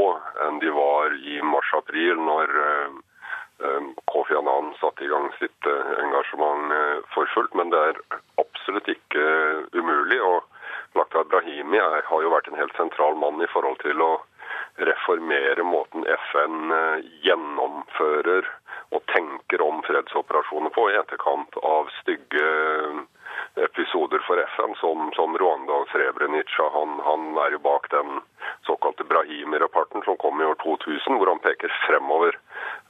enn de var i mars-april, når uh, Kofi Annan satte i gang sitt engasjement for fullt. Men det er absolutt ikke umulig. og Lakhdar Brahimi har jo vært en helt sentral mann i forhold til å reformere måten FN gjennomfører og tenker om fredsoperasjoner på i etterkant av stygge episoder for FN, som, som Rwanda og Srebrenica. Han, han, er jo bak den såkalte Brahimi-rapporten som kom i år 2000, hvor han peker fremover.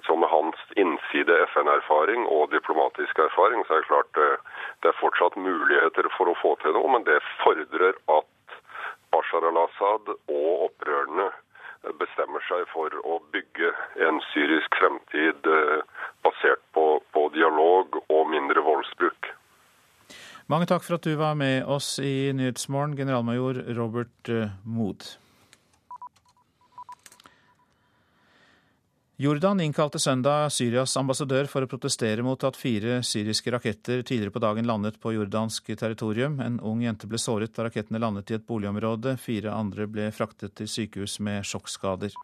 Så med hans innside FN-erfaring og diplomatiske erfaring, så er det klart eh, det er fortsatt muligheter for å få til noe, men det fordrer at Bashar al-Assad og opprørerne bestemmer seg for å bygge en syrisk fremtid eh, basert på, på dialog og mindre voldsbruk.
Mange takk for at du var med oss i Nyhetsmorgen, generalmajor Robert eh, Mood. Jordan innkalte søndag Syrias ambassadør for å protestere mot at fire syriske raketter tidligere på dagen landet på jordansk territorium. En ung jente ble såret da rakettene landet i et boligområde. Fire andre ble fraktet til sykehus med sjokkskader.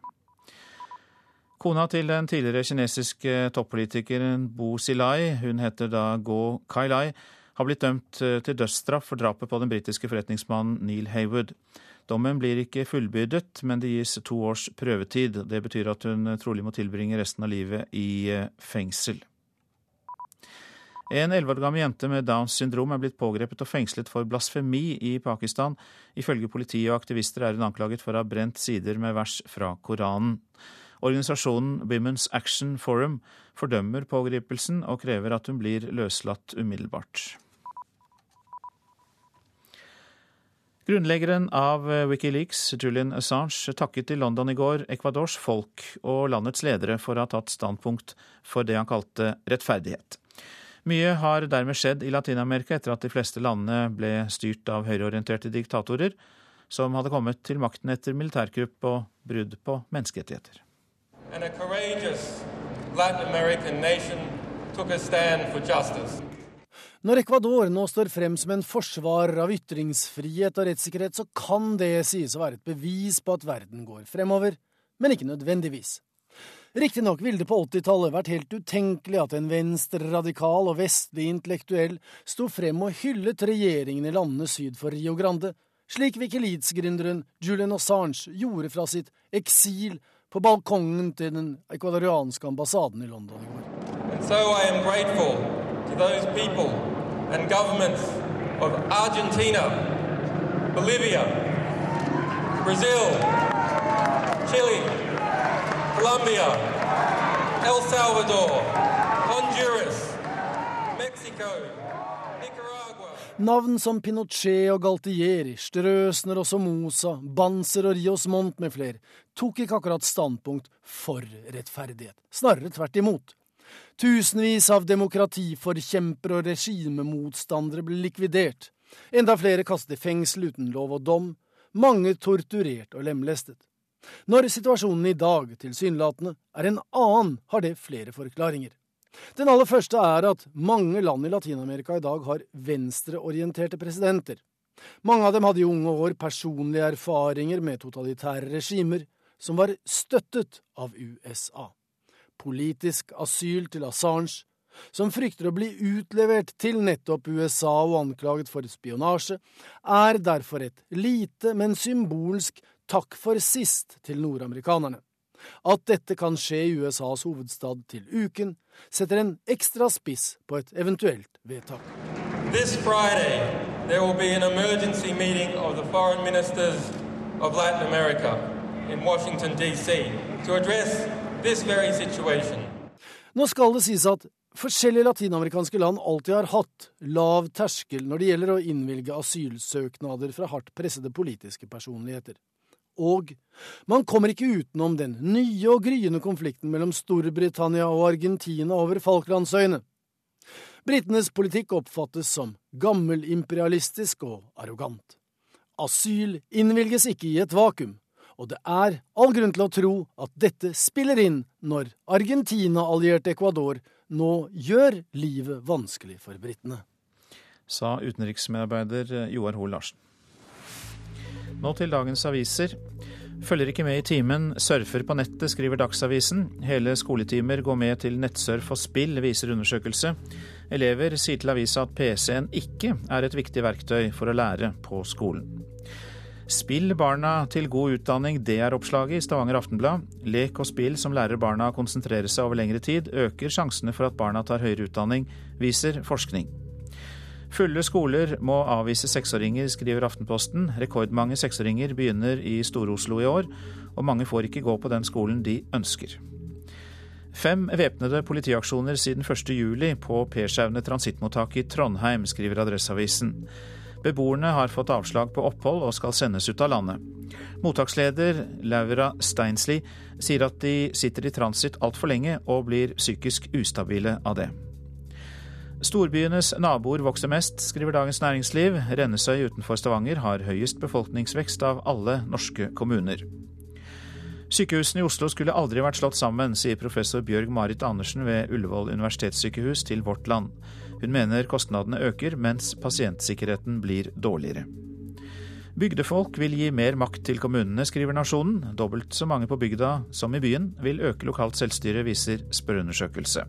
Kona til den tidligere kinesiske toppolitikeren Bo Xilai, hun heter da Go Kailai, har blitt dømt til dødsstraff for drapet på den britiske forretningsmannen Neil Haywood. Dommen blir ikke fullbyrdet, men det gis to års prøvetid. Det betyr at hun trolig må tilbringe resten av livet i eh, fengsel. En elleve år gammel jente med Downs syndrom er blitt pågrepet og fengslet for blasfemi i Pakistan. Ifølge politiet og aktivister er hun anklaget for å ha brent sider med vers fra Koranen. Organisasjonen Women's Action Forum fordømmer pågripelsen og krever at hun blir løslatt umiddelbart. Grunnleggeren av Wikileaks, Julian Assange, takket i London i går Ecuadors folk og landets ledere for å ha tatt standpunkt for det han kalte rettferdighet. Mye har dermed skjedd i Latin-Amerika etter at de fleste landene ble styrt av høyreorienterte diktatorer som hadde kommet til makten etter militærkupp og brudd på menneskerettigheter. And a courageous Latin took a stand for justice. Når Ecuador nå står frem som en forsvarer av ytringsfrihet og rettssikkerhet, så kan det sies å være et bevis på at verden går fremover, men ikke nødvendigvis. Riktignok ville det på 80-tallet vært helt utenkelig at en venstreradikal og vestlig intellektuell sto frem og hyllet regjeringen i landene syd for Rio Grande, slik Wikileaks-gründeren Julian Assange gjorde fra sitt eksil på balkongen til den ecuadorianske ambassaden i London i går. And so I am grateful to those people and governments of Argentina, Bolivia, Brazil, Chile, Colombia, El Salvador, Honduras, Mexico, Navn som Pinochet og Galtieri, Strøsner og Somoza, Banzer og Rios Mont med flere tok ikke akkurat standpunkt for rettferdighet. Snarere tvert imot. Tusenvis av demokratiforkjempere og regimemotstandere ble likvidert. Enda flere kastet i fengsel uten lov og dom. Mange torturert og lemlestet. Når situasjonen i dag tilsynelatende er en annen, har det flere forklaringer. Den aller første er at mange land i Latin-Amerika i dag har venstreorienterte presidenter. Mange av dem hadde i unge år personlige erfaringer med totalitære regimer som var støttet av USA. Politisk asyl til Assange, som frykter å bli utlevert til nettopp USA og anklaget for spionasje, er derfor et lite, men symbolsk takk for sist til nordamerikanerne. At dette kan skje i USAs hovedstad til uken, setter en ekstra spiss på et eventuelt vedtak. This Friday, there will be an emergency meeting of the foreign ministers of Latin America in Washington, D.C. to address Nå skal det sies at forskjellige latinamerikanske land alltid har hatt lav terskel når det gjelder å innvilge asylsøknader fra hardt pressede politiske personligheter. Og man kommer ikke utenom den nye og gryende konflikten mellom Storbritannia og Argentina over Falklandsøyene. Britenes politikk oppfattes som gammelimperialistisk og arrogant. Asyl innvilges ikke i et vakuum, og det er all grunn til å tro at dette spiller inn når Argentina-allierte Ecuador nå gjør livet vanskelig for britene.
Sa utenriksmedarbeider Joar Hoel Larsen. Nå til dagens aviser. Følger ikke med i timen, surfer på nettet, skriver Dagsavisen. Hele skoletimer går med til nettsurf og spill, viser undersøkelse. Elever sier til avisa at PC-en ikke er et viktig verktøy for å lære på skolen. Spill barna til god utdanning, det er oppslaget i Stavanger Aftenblad. Lek og spill som lærer barna å konsentrere seg over lengre tid, øker sjansene for at barna tar høyere utdanning, viser forskning. Fulle skoler må avvise seksåringer, skriver Aftenposten. Rekordmange seksåringer begynner i Stor-Oslo i år, og mange får ikke gå på den skolen de ønsker. Fem væpnede politiaksjoner siden 1.7 på Pershaugne transittmottak i Trondheim, skriver Adresseavisen. Beboerne har fått avslag på opphold og skal sendes ut av landet. Mottaksleder Laura Steinsli sier at de sitter i transit altfor lenge og blir psykisk ustabile av det. Storbyenes naboer vokser mest, skriver Dagens Næringsliv. Rennesøy utenfor Stavanger har høyest befolkningsvekst av alle norske kommuner. Sykehusene i Oslo skulle aldri vært slått sammen, sier professor Bjørg Marit Andersen ved Ullevål universitetssykehus til Vårt Land. Hun mener kostnadene øker, mens pasientsikkerheten blir dårligere. Bygdefolk vil gi mer makt til kommunene, skriver Nasjonen. Dobbelt så mange på bygda som i byen vil øke lokalt selvstyre, viser spørreundersøkelse.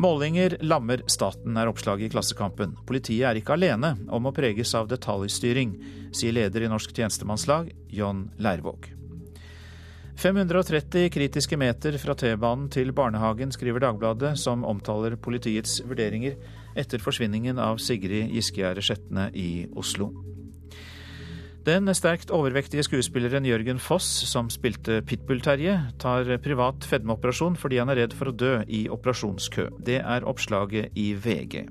Målinger lammer staten, er oppslaget i Klassekampen. Politiet er ikke alene om å preges av detaljstyring, sier leder i Norsk tjenestemannslag, John Leirvåg. 530 kritiske meter fra T-banen til barnehagen, skriver Dagbladet, som omtaler politiets vurderinger etter forsvinningen av Sigrid Giskegjerde Skjetne i Oslo. Den sterkt overvektige skuespilleren Jørgen Foss, som spilte Pitbull-Terje, tar privat fedmeoperasjon fordi han er redd for å dø i operasjonskø. Det er oppslaget i VG.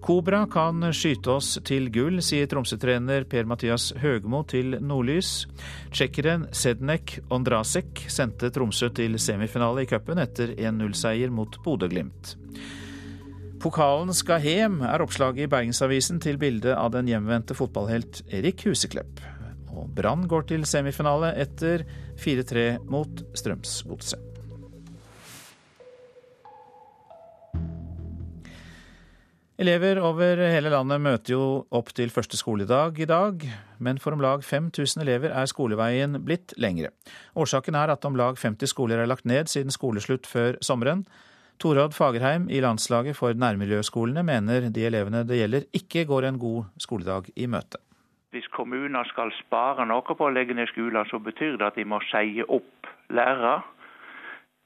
Kobra kan skyte oss til gull, sier Tromsø-trener Per-Mathias Høgmo til Nordlys. Tsjekkeren Sednek Ondrasek sendte Tromsø til semifinale i cupen etter 1-0-seier mot Bodø-Glimt. Pokalen skal hjem, er oppslaget i Bergensavisen til bildet av den hjemvendte fotballhelt Erik Huseklepp. Og Brann går til semifinale etter 4-3 mot Strømsgodset. Elever over hele landet møter jo opp til første skoledag i dag, men for om lag 5000 elever er skoleveien blitt lengre. Årsaken er at om lag 50 skoler er lagt ned siden skoleslutt før sommeren. Torad Fagerheim i Landslaget for nærmiljøskolene mener de elevene det gjelder, ikke går en god skoledag i møte.
Hvis kommuner skal spare noe på å legge ned skoler, så betyr det at de må seie opp lærere.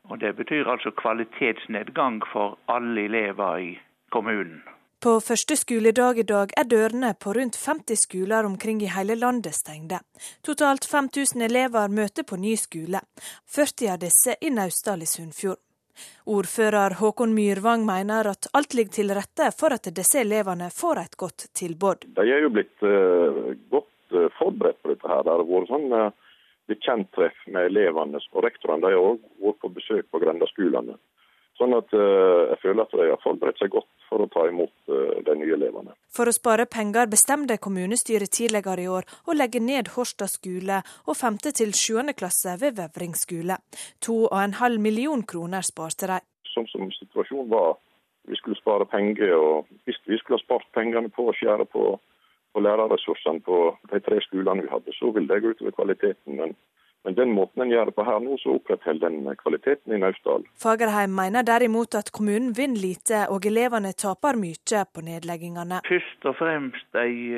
Og Det betyr altså kvalitetsnedgang for alle elever i kommunen.
På første skoledag i dag er dørene på rundt 50 skoler omkring i hele landet stengte. Totalt 5000 elever møter på ny skole, 40 av disse i Naustdal i Sunnfjord. Ordfører Håkon Myrvang mener at alt ligger til rette for at disse elevene får et godt tilbud.
De er jo blitt uh, godt uh, forberedt på dette. her. Det har vært sånn uh, bekjenttreff med elevene og rektorene. De har òg vært på besøk på grendeskolene. Sånn at uh, jeg føler at de har forberedt seg godt for å ta imot uh, de nye elevene.
For å spare penger bestemte kommunestyret tidligere i år å legge ned Horstad skole og 5. til 7. klasse ved Vevring skole. 2,5 million kroner sparte de.
Sånn som situasjonen var, vi skulle spare penger, og hvis vi skulle ha spart pengene på å skjære på, på lærerressursene på de tre skolene vi hadde, så ville det gå utover kvaliteten. men men den måten en gjør det på her nå, så opprettholder den kvaliteten i Naustdal.
Fagerheim mener derimot at kommunen vinner lite, og elevene taper mye på nedleggingene.
Først og fremst ei,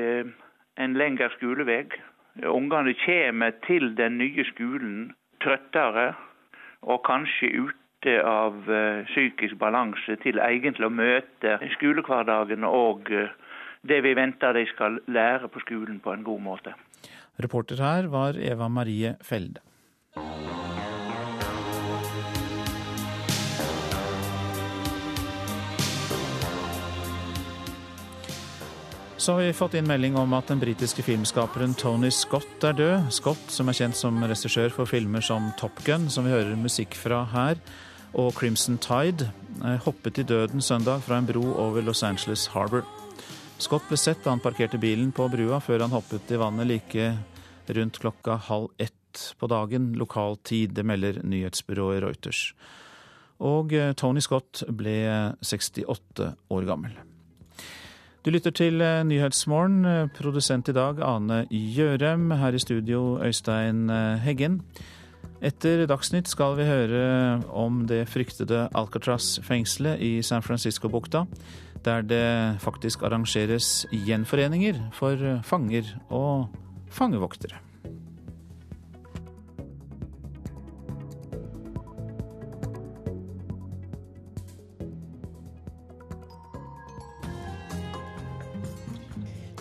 en lengre skolevei. Ungene kommer til den nye skolen trøttere og kanskje ute av eh, psykisk balanse til egentlig å møte skolehverdagen og eh, det vi venter de skal lære på skolen på en god måte.
Reporter her var Eva Marie Felde. Så har vi fått inn melding om at den britiske filmskaperen Tony Scott er død. Scott, som er kjent som regissør for filmer som Top Gun, som vi hører musikk fra her, og Crimson Tide, hoppet i døden søndag fra en bro over Los Angeles Harbour. Scott ble sett da han parkerte bilen på brua før han hoppet i vannet like rundt klokka halv ett på dagen lokal tid. Det melder nyhetsbyrået Reuters. Og eh, Tony Scott ble 68 år gammel. Du lytter til eh, Nyhetsmorgen. Produsent i dag Ane Gjørem. Her i studio Øystein eh, Heggen. Etter Dagsnytt skal vi høre om det fryktede Alcatraz-fengselet i San Francisco-bukta, der det faktisk arrangeres gjenforeninger for fanger og fangevoktere.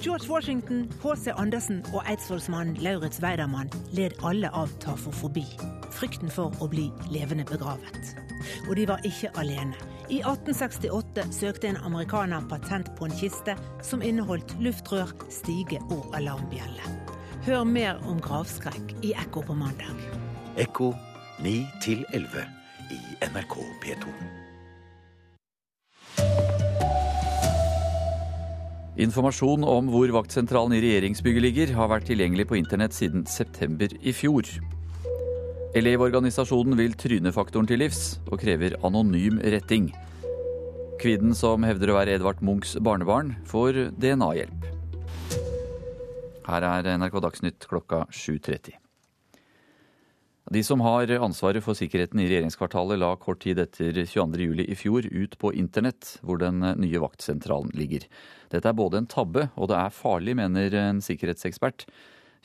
George Washington, H.C. Andersen og eidsvollsmannen Lauritz Weidermann led alle av tafofobi. Frykten for å bli levende begravet. Og de var ikke alene. I 1868 søkte en amerikaner patent på en kiste som inneholdt luftrør, stige og alarmbjelle. Hør mer om gravskrekk i Ekko på mandag.
Ekko 9 11 i NRK P2.
Informasjon om hvor vaktsentralen i regjeringsbygget ligger, har vært tilgjengelig på internett siden september i fjor. Elevorganisasjonen vil trynefaktoren til livs, og krever anonym retting. Kvinnen som hevder å være Edvard Munchs barnebarn, får DNA-hjelp. Her er NRK Dagsnytt klokka 7.30. De som har ansvaret for sikkerheten i regjeringskvartalet, la kort tid etter 22.07 i fjor ut på internett hvor den nye vaktsentralen ligger. Dette er både en tabbe og det er farlig, mener en sikkerhetsekspert.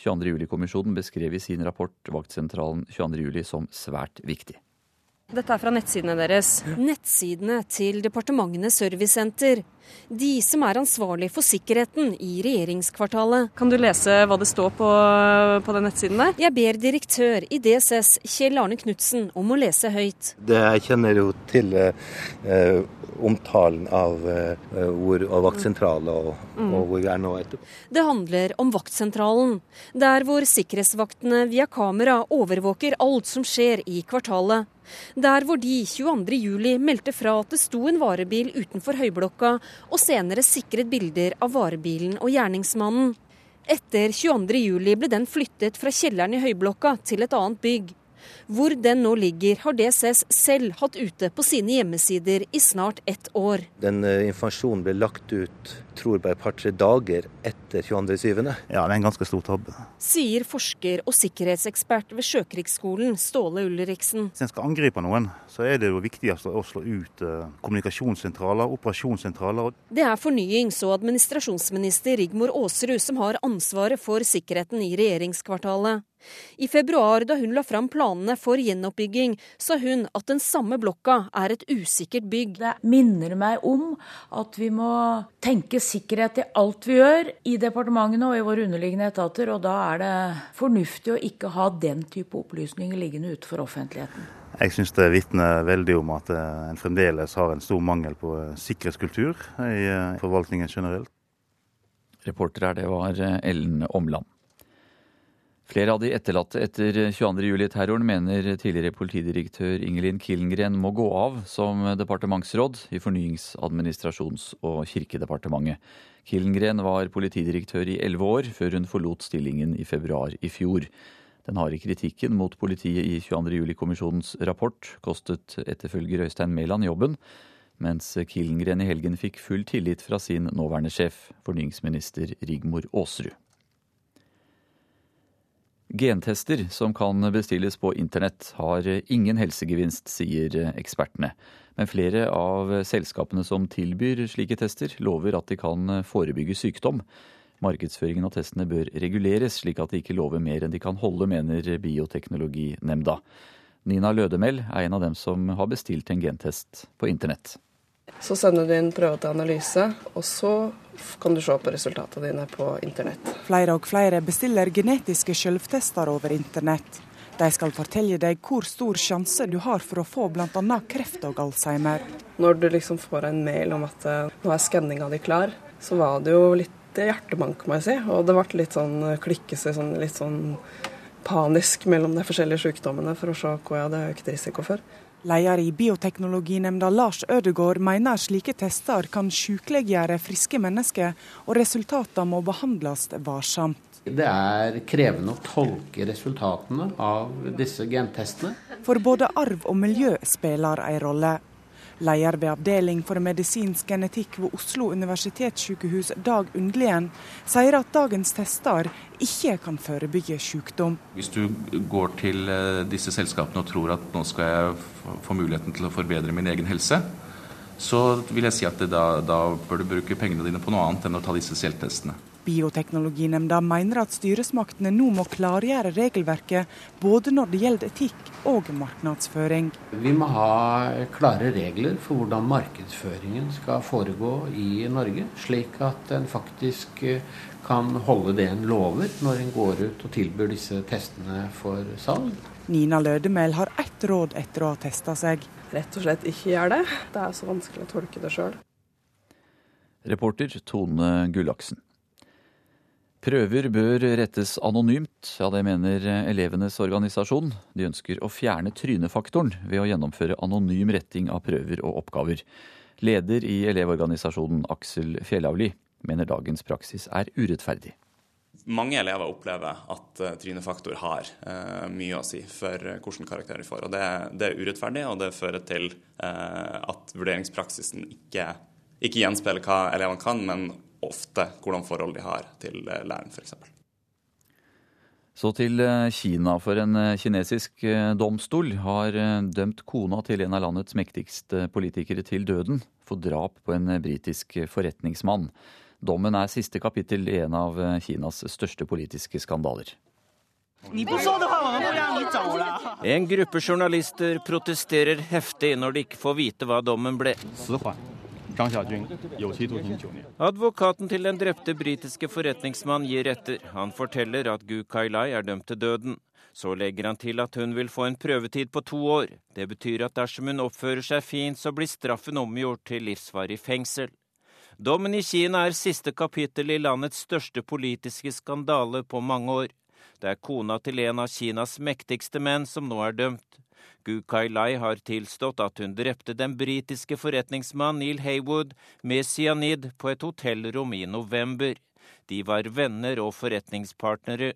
22.07-kommisjonen beskrev i sin rapport vaktsentralen 22.07 som svært viktig.
Dette er fra nettsidene deres. Nettsidene til Departementenes servicesenter. De som er ansvarlig for sikkerheten i regjeringskvartalet. Kan du lese hva det står på, på den nettsiden der? Jeg ber direktør i DSS, Kjell Arne Knutsen, om å lese høyt.
Det jeg kjenner jo til eh, omtalen av, eh, hvor, av vaktsentraler og, mm. og, hvor vi er nå etterpå.
Det handler om vaktsentralen, der hvor sikkerhetsvaktene via kamera overvåker alt som skjer i kvartalet. Der hvor de 22.07 meldte fra at det sto en varebil utenfor Høyblokka og senere sikret bilder av varebilen og gjerningsmannen. Etter 22.07 ble den flyttet fra kjelleren i Høyblokka til et annet bygg. Hvor den nå ligger, har DSS selv hatt ute på sine hjemmesider i snart ett år.
Den uh, informasjonen ble lagt ut tror bare et par-tre dager etter 22.7.
Ja, det er en ganske stor tabbe.
Sier forsker og sikkerhetsekspert ved Sjøkrigsskolen Ståle Ulriksen.
Hvis en skal angripe noen, så er det jo viktigst å slå ut uh, kommunikasjonssentraler, operasjonssentraler.
Det er fornyings- og administrasjonsminister Rigmor Aasrud som har ansvaret for sikkerheten i regjeringskvartalet. I februar, da hun la fram planene for gjenoppbygging, sa hun at den samme blokka er et usikkert bygg.
Det minner meg om at vi må tenke sikkerhet i alt vi gjør i departementene og i våre underliggende etater, og da er det fornuftig å ikke ha den type opplysninger liggende ute for offentligheten.
Jeg syns det vitner veldig om at eh, en fremdeles har en stor mangel på eh, sikkerhetskultur i eh, forvaltningen generelt.
Reporter her, det var Ellen Omland. Flere av de etterlatte etter 22.07-terroren mener tidligere politidirektør Ingelin Killengren må gå av som departementsråd i Fornyings-, administrasjons- og kirkedepartementet. Killengren var politidirektør i elleve år, før hun forlot stillingen i februar i fjor. Den harde kritikken mot politiet i 22.07-kommisjonens rapport kostet etterfølger Øystein Mæland jobben, mens Killengren i helgen fikk full tillit fra sin nåværende sjef, fornyingsminister Rigmor Aasrud. Gentester som kan bestilles på internett har ingen helsegevinst, sier ekspertene. Men flere av selskapene som tilbyr slike tester, lover at de kan forebygge sykdom. Markedsføringen av testene bør reguleres, slik at de ikke lover mer enn de kan holde, mener Bioteknologinemnda. Nina Lødemel er en av dem som har bestilt en gentest på internett.
Så sender du inn prøver til analyse, og så kan du se på resultatene dine på internett.
Flere og flere bestiller genetiske selvtester over internett. De skal fortelle deg hvor stor sjanse du har for å få bl.a. kreft og alzheimer.
Når du liksom får en mail om at eh, nå er skanninga di klar, så var det jo litt hjertebank, må jeg si. Og det ble litt sånn klikkelse, sånn, litt sånn panisk mellom de forskjellige sykdommene for å se hva jeg hadde økt risiko for.
Leder i Bioteknologinemnda Lars Ødegård mener slike tester kan sykeliggjøre friske mennesker, og resultatene må behandles varsomt.
Det er krevende å tolke resultatene av disse gentestene.
For både arv og miljø spiller en rolle. Leder ved avdeling for medisinsk genetikk ved Oslo universitetssykehus, Dag Undlien, sier at dagens tester ikke kan forebygge sykdom.
Hvis du går til eh, disse selskapene og tror at nå skal jeg få muligheten til å forbedre min egen helse, så vil jeg si at da, da bør du bruke pengene dine på noe annet enn å ta disse selvtestene.
Bioteknologinemnda mener at styresmaktene nå må klargjøre regelverket både når det gjelder etikk og markedsføring.
Vi må ha klare regler for hvordan markedsføringen skal foregå i Norge, slik at en faktisk eh, kan holde det en lover når en går ut og tilbyr disse testene for salg.
Nina Lødemel har ett råd etter å ha testa seg.
Rett og slett ikke gjør det. Det er så vanskelig å tolke det sjøl.
Reporter Tone Gullaksen. Prøver bør rettes anonymt, ja det mener elevenes organisasjon. De ønsker å fjerne trynefaktoren ved å gjennomføre anonym retting av prøver og oppgaver. Leder i Elevorganisasjonen Aksel Fjellavli mener dagens praksis er urettferdig.
Mange elever opplever at uh, trynefaktor har uh, mye å si for uh, hvilken karakter de får. og det, det, er urettferdig, og det fører til at vurderingspraksisen ikke, ikke gjenspeiler hva elevene kan, men ofte hvordan forhold de har til eh, læreren, f.eks.
Så til eh, Kina, for en eh, kinesisk domstol har dømt kona til en av landets mektigste politikere til døden for drap på en britisk forretningsmann. Dommen er siste kapittel i en av Kinas største politiske skandaler.
En gruppe journalister protesterer heftig når de ikke får vite hva dommen ble. Advokaten til den drepte britiske forretningsmann gir etter. Han forteller at Gu Kai-lai er dømt til døden. Så legger han til at hun vil få en prøvetid på to år. Det betyr at dersom hun oppfører seg fint, så blir straffen omgjort til livsvarig fengsel. Dommen i Kina er siste kapittel i landets største politiske skandale på mange år. Det er kona til en av Kinas mektigste menn som nå er dømt. Gu Kai Lai har tilstått at hun drepte den britiske forretningsmannen Neil Haywood med cyanid på et hotellrom i november. De var venner og forretningspartnere.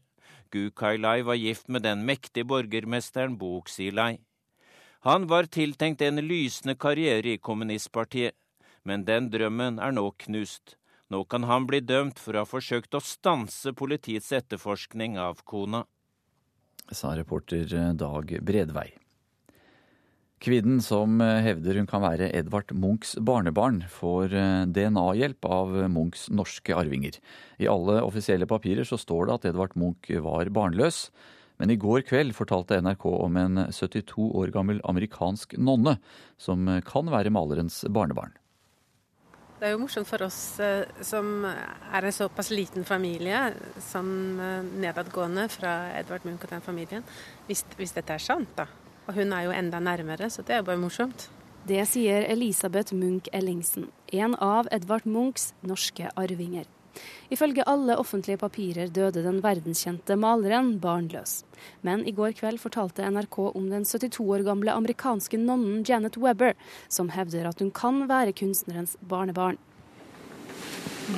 Gu Kai Lai var gift med den mektige borgermesteren Bo Xilai. Han var tiltenkt en lysende karriere i kommunistpartiet, men den drømmen er nå knust. Nå kan han bli dømt for å ha forsøkt å stanse politiets etterforskning av kona.
Sa reporter Dag Bredvei. Kvinnen som eh, hevder hun kan være Edvard Munchs barnebarn, får eh, DNA-hjelp av Munchs norske arvinger. I alle offisielle papirer så står det at Edvard Munch var barnløs. Men i går kveld fortalte NRK om en 72 år gammel amerikansk nonne som kan være malerens barnebarn.
Det er jo morsomt for oss eh, som er en såpass liten familie, som nedadgående fra Edvard Munch og den familien, hvis, hvis dette er sant, da. Og hun er jo enda nærmere, så det er jo bare morsomt.
Det sier Elisabeth Munch Ellingsen, en av Edvard Munchs norske arvinger. Ifølge alle offentlige papirer døde den verdenskjente maleren barnløs. Men i går kveld fortalte NRK om den 72 år gamle amerikanske nonnen Janet Webber, som hevder at hun kan være kunstnerens barnebarn.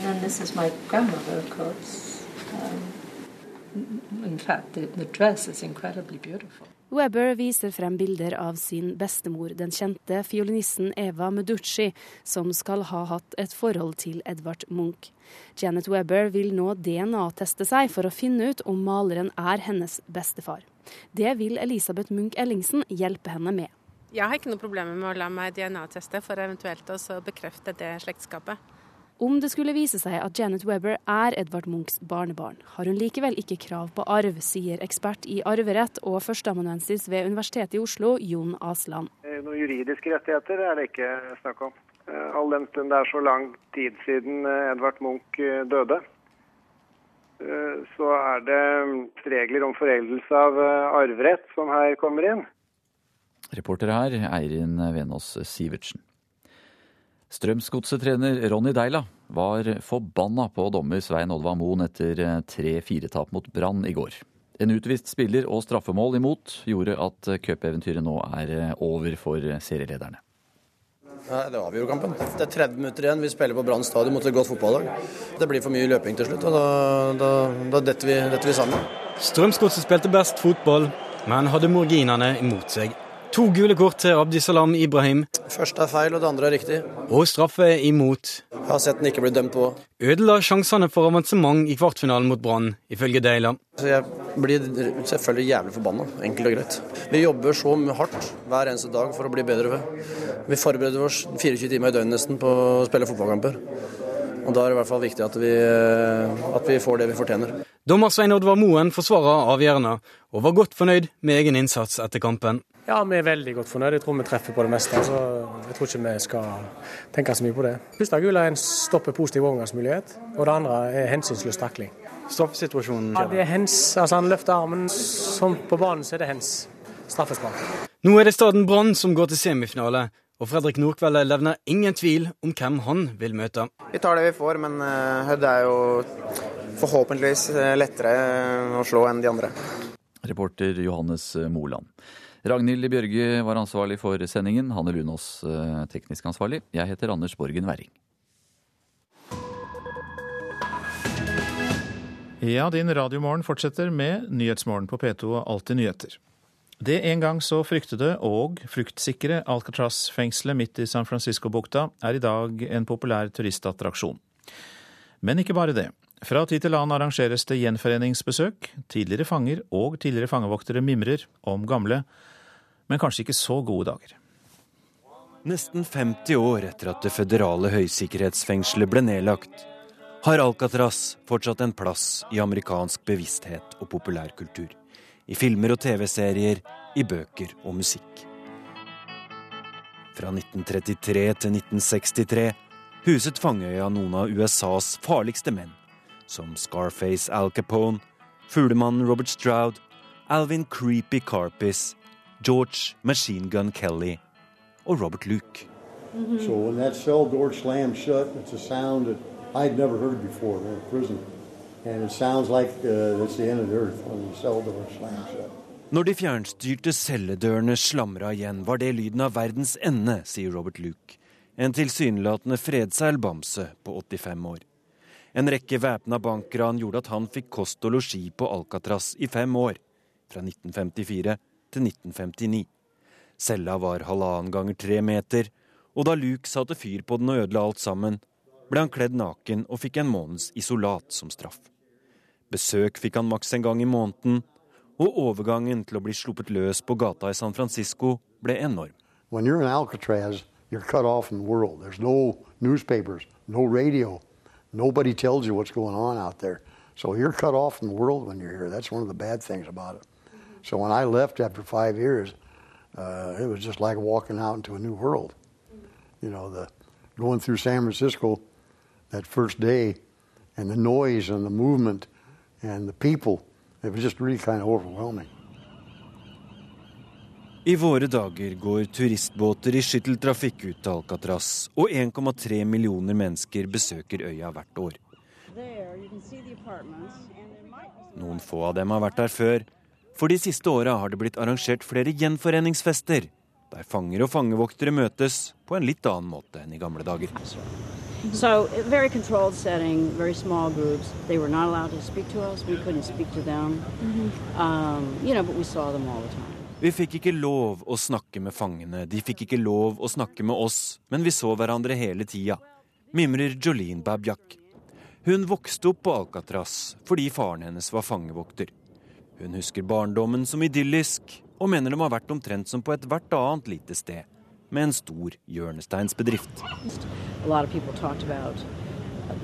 And this is my grandmother, of course. Um, in fact, the, the dress is incredibly beautiful.
Weber viser frem bilder av sin bestemor, den kjente fiolinisten Eva Meducci, som skal ha hatt et forhold til Edvard Munch. Janet Weber vil nå DNA-teste seg for å finne ut om maleren er hennes bestefar. Det vil Elisabeth Munch Ellingsen hjelpe henne med.
Jeg har ikke noe problemer med å la meg DNA-teste for eventuelt å bekrefte det slektskapet.
Om det skulle vise seg at Janet Webber er Edvard Munchs barnebarn, har hun likevel ikke krav på arv, sier ekspert i arverett og førsteamanuensis ved Universitetet i Oslo, Jon Asland.
Eh, noen juridiske rettigheter er det ikke snakk om. Eh, all den stund det er så lang tid siden eh, Edvard Munch døde, så er det regler om foreldelse av arverett som her kommer inn.
Reporter her, Eirin Venås Sivertsen. Strømsgodset-trener Ronny Deila var forbanna på dommer Svein Olva Moen etter 3-4-tap mot Brann i går. En utvist spiller og straffemål imot gjorde at cupeventyret nå er over for serielederne.
Nei, Det avgjorde kampen. Det er 30 minutter igjen. Vi spiller på Brann stadion mot et godt fotballag. Det blir for mye løping til slutt, og da, da, da detter, vi, detter vi sammen.
Strømsgodset spilte best fotball, men hadde marginene imot seg. To gule kort til Abdisalam Ibrahim.
Første er feil, og det andre er riktig.
Og straffe imot.
Jeg har sett den ikke bli dømt på.
Ødela sjansene for avansement i kvartfinalen mot Brann, ifølge Deila.
Jeg blir selvfølgelig jævlig forbanna, enkelt og greit. Vi jobber så hardt hver eneste dag for å bli bedre. Vi forbereder oss 24 timer i døgnet nesten på å spille fotballkamper. Og Da er det i hvert fall viktig at vi, at vi får det vi fortjener.
Dommer Svein Oddvar Moen forsvarer avgjørende, og var godt fornøyd med egen innsats etter kampen.
Ja, vi er veldig godt fornøyd. Jeg tror vi treffer på det meste. så Jeg tror ikke vi skal tenke så mye på det. Første gul er en stoppe positiv overgangsmulighet, og det andre er hensynsløs takling.
Straffesituasjonen?
Ja, det er hens. Altså, han løfter armen. Som på banen så er det hens. Straffespark.
Nå er det staden Brann som går til semifinale. Og Fredrik Nordkvelde levner ingen tvil om hvem han vil møte.
Vi tar det vi får, men Hødd er jo forhåpentligvis lettere å slå enn de andre.
Reporter Johannes Moland. Ragnhild Bjørge var ansvarlig for sendingen. Hanne Lunås teknisk ansvarlig. Jeg heter Anders Borgen Werring.
Ja, din radiomorgen fortsetter med Nyhetsmorgen på P2 og Alltid nyheter. Det en gang så fryktede og fruktsikre Alcatraz-fengselet midt i San Francisco-bukta er i dag en populær turistattraksjon. Men ikke bare det. Fra tid til annen arrangeres det gjenforeningsbesøk. Tidligere fanger og tidligere fangevoktere mimrer om gamle, men kanskje ikke så gode dager.
Nesten 50 år etter at det føderale høysikkerhetsfengselet ble nedlagt, har Alcatraz fortsatt en plass i amerikansk bevissthet og populærkultur. I filmer og TV-serier, i bøker og musikk. Fra 1933 til 1963 huset Fangøya noen av USAs farligste menn, som Scarface Al Capone, fuglemannen Robert Stroud, Alvin Creepy Carpis, George Machine Gun Kelly og Robert Luke.
Mm-hmm. So when that cell door slams shut, it's a sound that I'd never heard before in prison. And it sounds like uh, it's the end of the earth when the cell door slams shut.
Når de fjernstyrte celledørene slamra igjen, var det lyden av verdens ende, sier Robert Luke. En tilsynelatende fredseilbamse på 85 år. En rekke væpna bankran gjorde at han fikk kost og losji på Alcatraz i fem år, fra 1954 til 1959. Cella var halvannen ganger tre meter, og da Luke satte fyr på den og ødela alt sammen, ble han kledd naken og fikk en måneds isolat som straff. Besøk fikk han maks en gang i måneden, og overgangen til å bli sluppet løs på gata i San Francisco ble enorm.
Alcatraz, no no radio. Nobody tells you what's going on out there. So you're cut off from the world when you're here. That's one of the bad things about it. So when I left after five years, uh, it was just like walking out into a new world. You know, the going through San Francisco that first day, and the noise and the movement and the people, it was just really kind of overwhelming.
I våre dager går turistbåter i skytteltrafikk ut til Alcatraz, og 1,3 millioner mennesker besøker øya hvert år. Noen få av dem har vært der før, for de siste åra har det blitt arrangert flere gjenforeningsfester, der fanger og fangevoktere møtes på en litt annen måte enn i gamle dager.
So, very controlled setting, very small groups. They were not allowed to speak to us. We couldn't speak to them. Um, you know, but we saw them all the time.
Vi fikk ikke lov å snakke med fangene, de fikk ikke lov å snakke med oss, men vi så hverandre hele tida, mimrer Jolene Babjak. Hun vokste opp på Alcatraz fordi faren hennes var fangevokter. Hun husker barndommen som idyllisk, og mener de har vært omtrent som på ethvert annet lite sted, med en stor hjørnesteinsbedrift.
A lot of people talked about,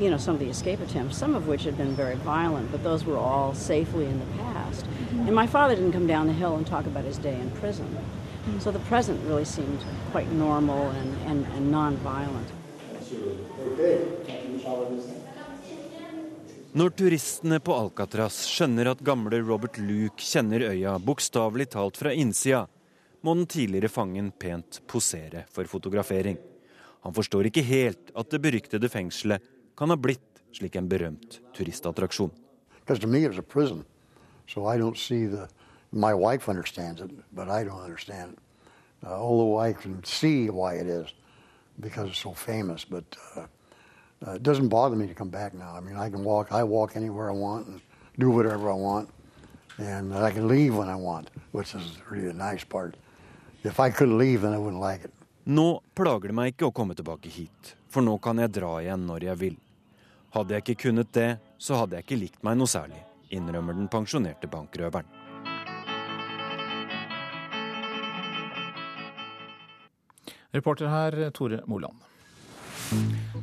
you know, some of the escape attempts, some of which had been very violent, but those were all safely in the past. And my father didn't come down the hill and talk about his day in prison. So the present really seemed quite normal and, and, and non-violent.
Når turistene på Alcatraz skjønner at gamle Robert Luke kjenner øya bokstavelig talt fra innsida, må den tidligere fangen pent posere for fotografering. Han forstår ikke helt at det beryktede fengselet kan ha blitt slik en berømt turistattraksjon.
Prison. So the. My wife understands it, but I don't understand it. Uh, although I can see why it is. because it's so famous. But uh, uh, it doesn't bother me to come back now. I mean, I can walk. I walk anywhere I want and do whatever I want, and I can leave when I want, which is really the nice part. If I couldn't leave, then I wouldn't like it.
Nå plager det meg ikke å komme tilbake hit, for nå kan jeg dra igjen når jeg vil. Hadde jeg ikke kunnet det, så hadde jeg ikke likt meg noe særlig, innrømmer den pensjonerte bankrøveren.
Reporter her Tore Moland.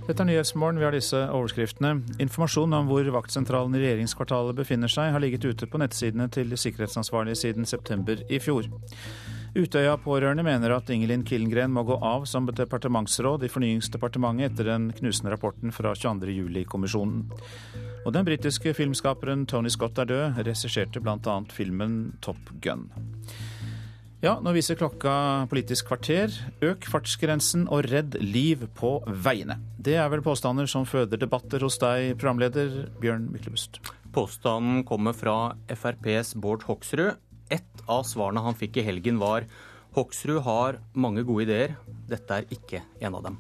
Dette er Nyhetsmorgen. Vi har disse overskriftene. Informasjon om hvor vaktsentralen i regjeringskvartalet befinner seg, har ligget ute på nettsidene til sikkerhetsansvarlige siden september i fjor. Utøya pårørende mener at Ingelin Killengren må gå av som departementsråd i Fornyingsdepartementet etter den knusende rapporten fra 22.07-kommisjonen. Og den britiske filmskaperen Tony Scott er død, regisserte bl.a. filmen Top Gun. Ja, nå viser klokka Politisk kvarter. Øk fartsgrensen og redd liv på veiene. Det er vel påstander som føder debatter hos deg, programleder Bjørn Myklebust.
Påstanden kommer fra FrPs Bård Hoksrud. Et av svarene han fikk i helgen var Hoksrud har mange gode ideer. Dette er ikke en av dem.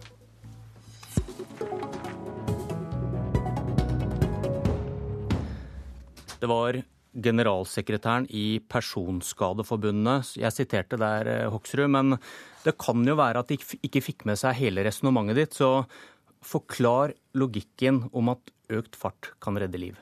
Det var generalsekretæren i Personskadeforbundet. Jeg siterte der eh, Hoksrud, men det kan jo være at de ikke fikk med seg hele resonnementet ditt. Så forklar logikken om at økt fart kan redde liv.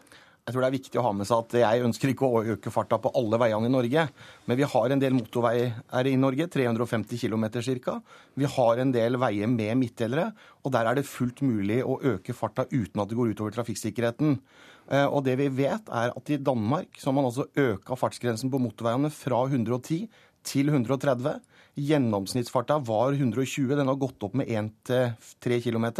Jeg tror det er viktig å ha med seg at jeg ønsker ikke å øke farta på alle veiene i Norge. Men vi har en del motorveier i Norge, 350 km ca. Vi har en del veier med midtdelere, og der er det fullt mulig å øke farta uten at det går utover trafikksikkerheten. Eh, og det vi vet, er at i Danmark så har man altså øka fartsgrensen på motorveiene fra 110 til 130. Gjennomsnittsfarta var 120. Den har gått opp med 1-3 km.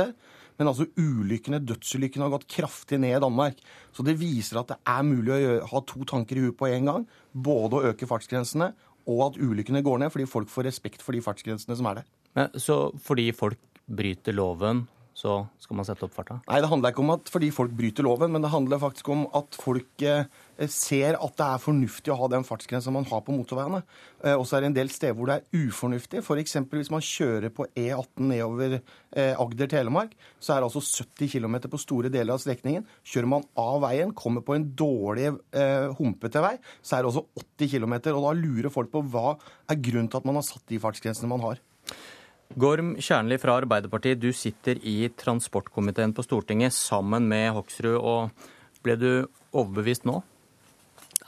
Men altså ulykkene, dødsulykkene har gått kraftig ned i Danmark. Så det viser at det er mulig å gjøre, ha to tanker i huet på en gang. Både å øke fartsgrensene og at ulykkene går ned, fordi folk får respekt for de fartsgrensene som er der.
Men, så fordi folk bryter loven, så skal man sette opp farta?
Nei, det handler ikke om at fordi folk bryter loven, men det handler faktisk om at folk eh, ser at det er fornuftig å ha den fartsgrensa man har på motorveiene. Eh, og så er det en del steder hvor det er ufornuftig. F.eks. hvis man kjører på E18 nedover eh, Agder-Telemark, så er det altså 70 km på store deler av strekningen. Kjører man av veien, kommer på en dårlig eh, humpete vei, så er det også 80 km. Og da lurer folk på hva er grunnen til at man har satt de fartsgrensene man har.
Gorm Kjernli fra Arbeiderpartiet, du sitter i transportkomiteen på Stortinget sammen med Hoksrud. og Ble du overbevist nå?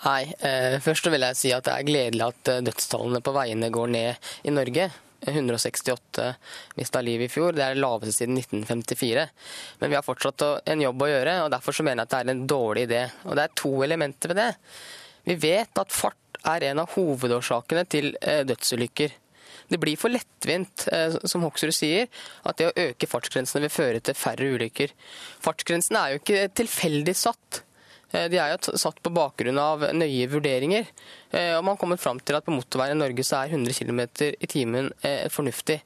Nei. Eh, først vil jeg si at det er gledelig at eh, dødstallene på veiene går ned i Norge. 168 mista livet i fjor. Det er det laveste siden 1954. Men vi har fortsatt en jobb å gjøre, og derfor mener jeg at det er en dårlig idé. Og det er to elementer ved det. Vi vet at fart er en av hovedårsakene til eh, dødsulykker. Det blir for lettvint, som Hoksrud sier, at det å øke fartsgrensene vil føre til færre ulykker. Fartsgrensene er jo ikke tilfeldig satt. Eh, de er jo satt på bakgrunn av nøye vurderinger. Eh, og man har kommet fram til at på motorveien i Norge så er 100 km i timen fornuftig.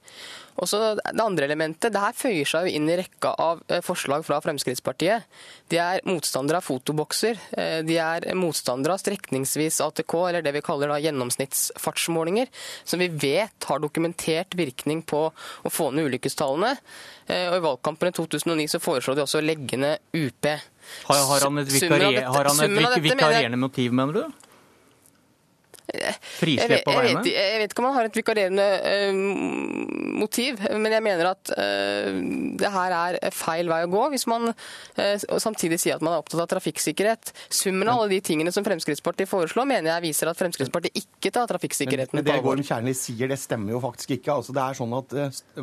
Og så Det andre elementet det her føyer seg jo inn i rekka av eh, forslag fra Fremskrittspartiet. De er motstandere av fotobokser. Eh, de er motstandere av strekningsvis ATK, eller det vi kaller da gjennomsnittsfartsmålinger, som vi vet har dokumentert virkning på å få ned ulykkestallene. Eh, og I valgkampen i 2009 så foreslo de også å legge ned UP.
Har, har han et, vikarier, har han et vikarierende motiv, mener du? Frislipp på veiene?
Jeg, jeg, vet ikke om han har et vikarierende uh, motiv, men jeg mener at uh, det her er feil vei å gå. Hvis man uh, samtidig sier at man er opptatt av trafikksikkerhet. Summen av alle de tingene som Fremskrittspartiet foreslår, mener jeg viser at Fremskrittspartiet ikke tar trafikksikkerheten
men, men Det Gorm Kjernli sier, det stemmer jo faktisk ikke. Altså, det er sånn at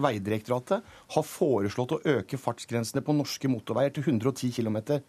Veidirektoratet har foreslått å øke fartsgrensene på norske motorveier til 110 km.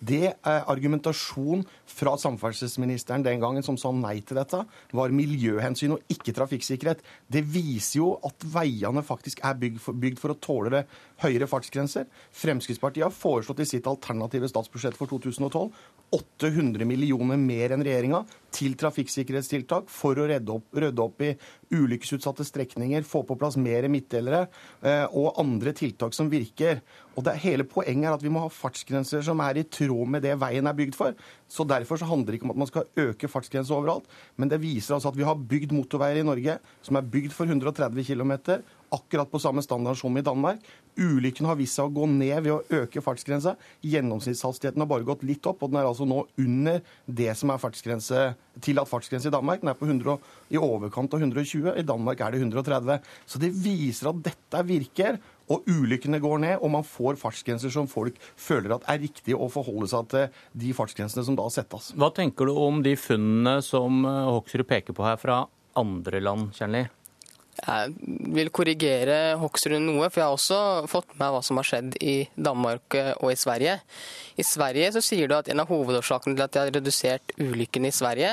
Det er argumentasjon fra samferdselsministeren den gangen som sa nei til dette, var miljøhensyn og ikke trafikksikkerhet. Det viser jo at veiene faktisk er bygd for, bygd for å tåle det høyere fartsgrenser. Fremskrittspartiet har foreslått i sitt alternative statsbudsjett for 2012 800 millioner mer enn regjeringa til trafikksikkerhetstiltak for å redde opp, rydde opp i ulykkesutsatte strekninger, få på plass mer midtdelere eh, og andre tiltak som virker. Og det Hele poenget er at vi må ha fartsgrenser som er i tråd med det veien er bygd for. Så Derfor så handler det ikke om at man skal øke fartsgrensa overalt, men det viser altså at vi har bygd motorveier i Norge som er bygd for 130 km, akkurat på samme standard som i Danmark. Ulykken har vist seg å gå ned ved å øke fartsgrensa. Gjennomsnittshastigheten har bare gått litt opp, og den er altså nå under det som er fartsgrense, tillatt fartsgrense i Danmark. Den er på 100, i overkant av 120. I Danmark er det 130. Så det viser at dette virker. Og ulykkene går ned, og man får fartsgrenser som folk føler at er riktig å forholde seg til de fartsgrensene som da settes.
Hva tenker du om de funnene som eh, Hoksrud peker på her fra andre land, Kjernli?
Jeg vil korrigere Hoksrud noe, for jeg har også fått med hva som har skjedd i Danmark eh, og i Sverige. I Sverige så sier du at en av hovedårsakene til at de har redusert ulykkene i Sverige,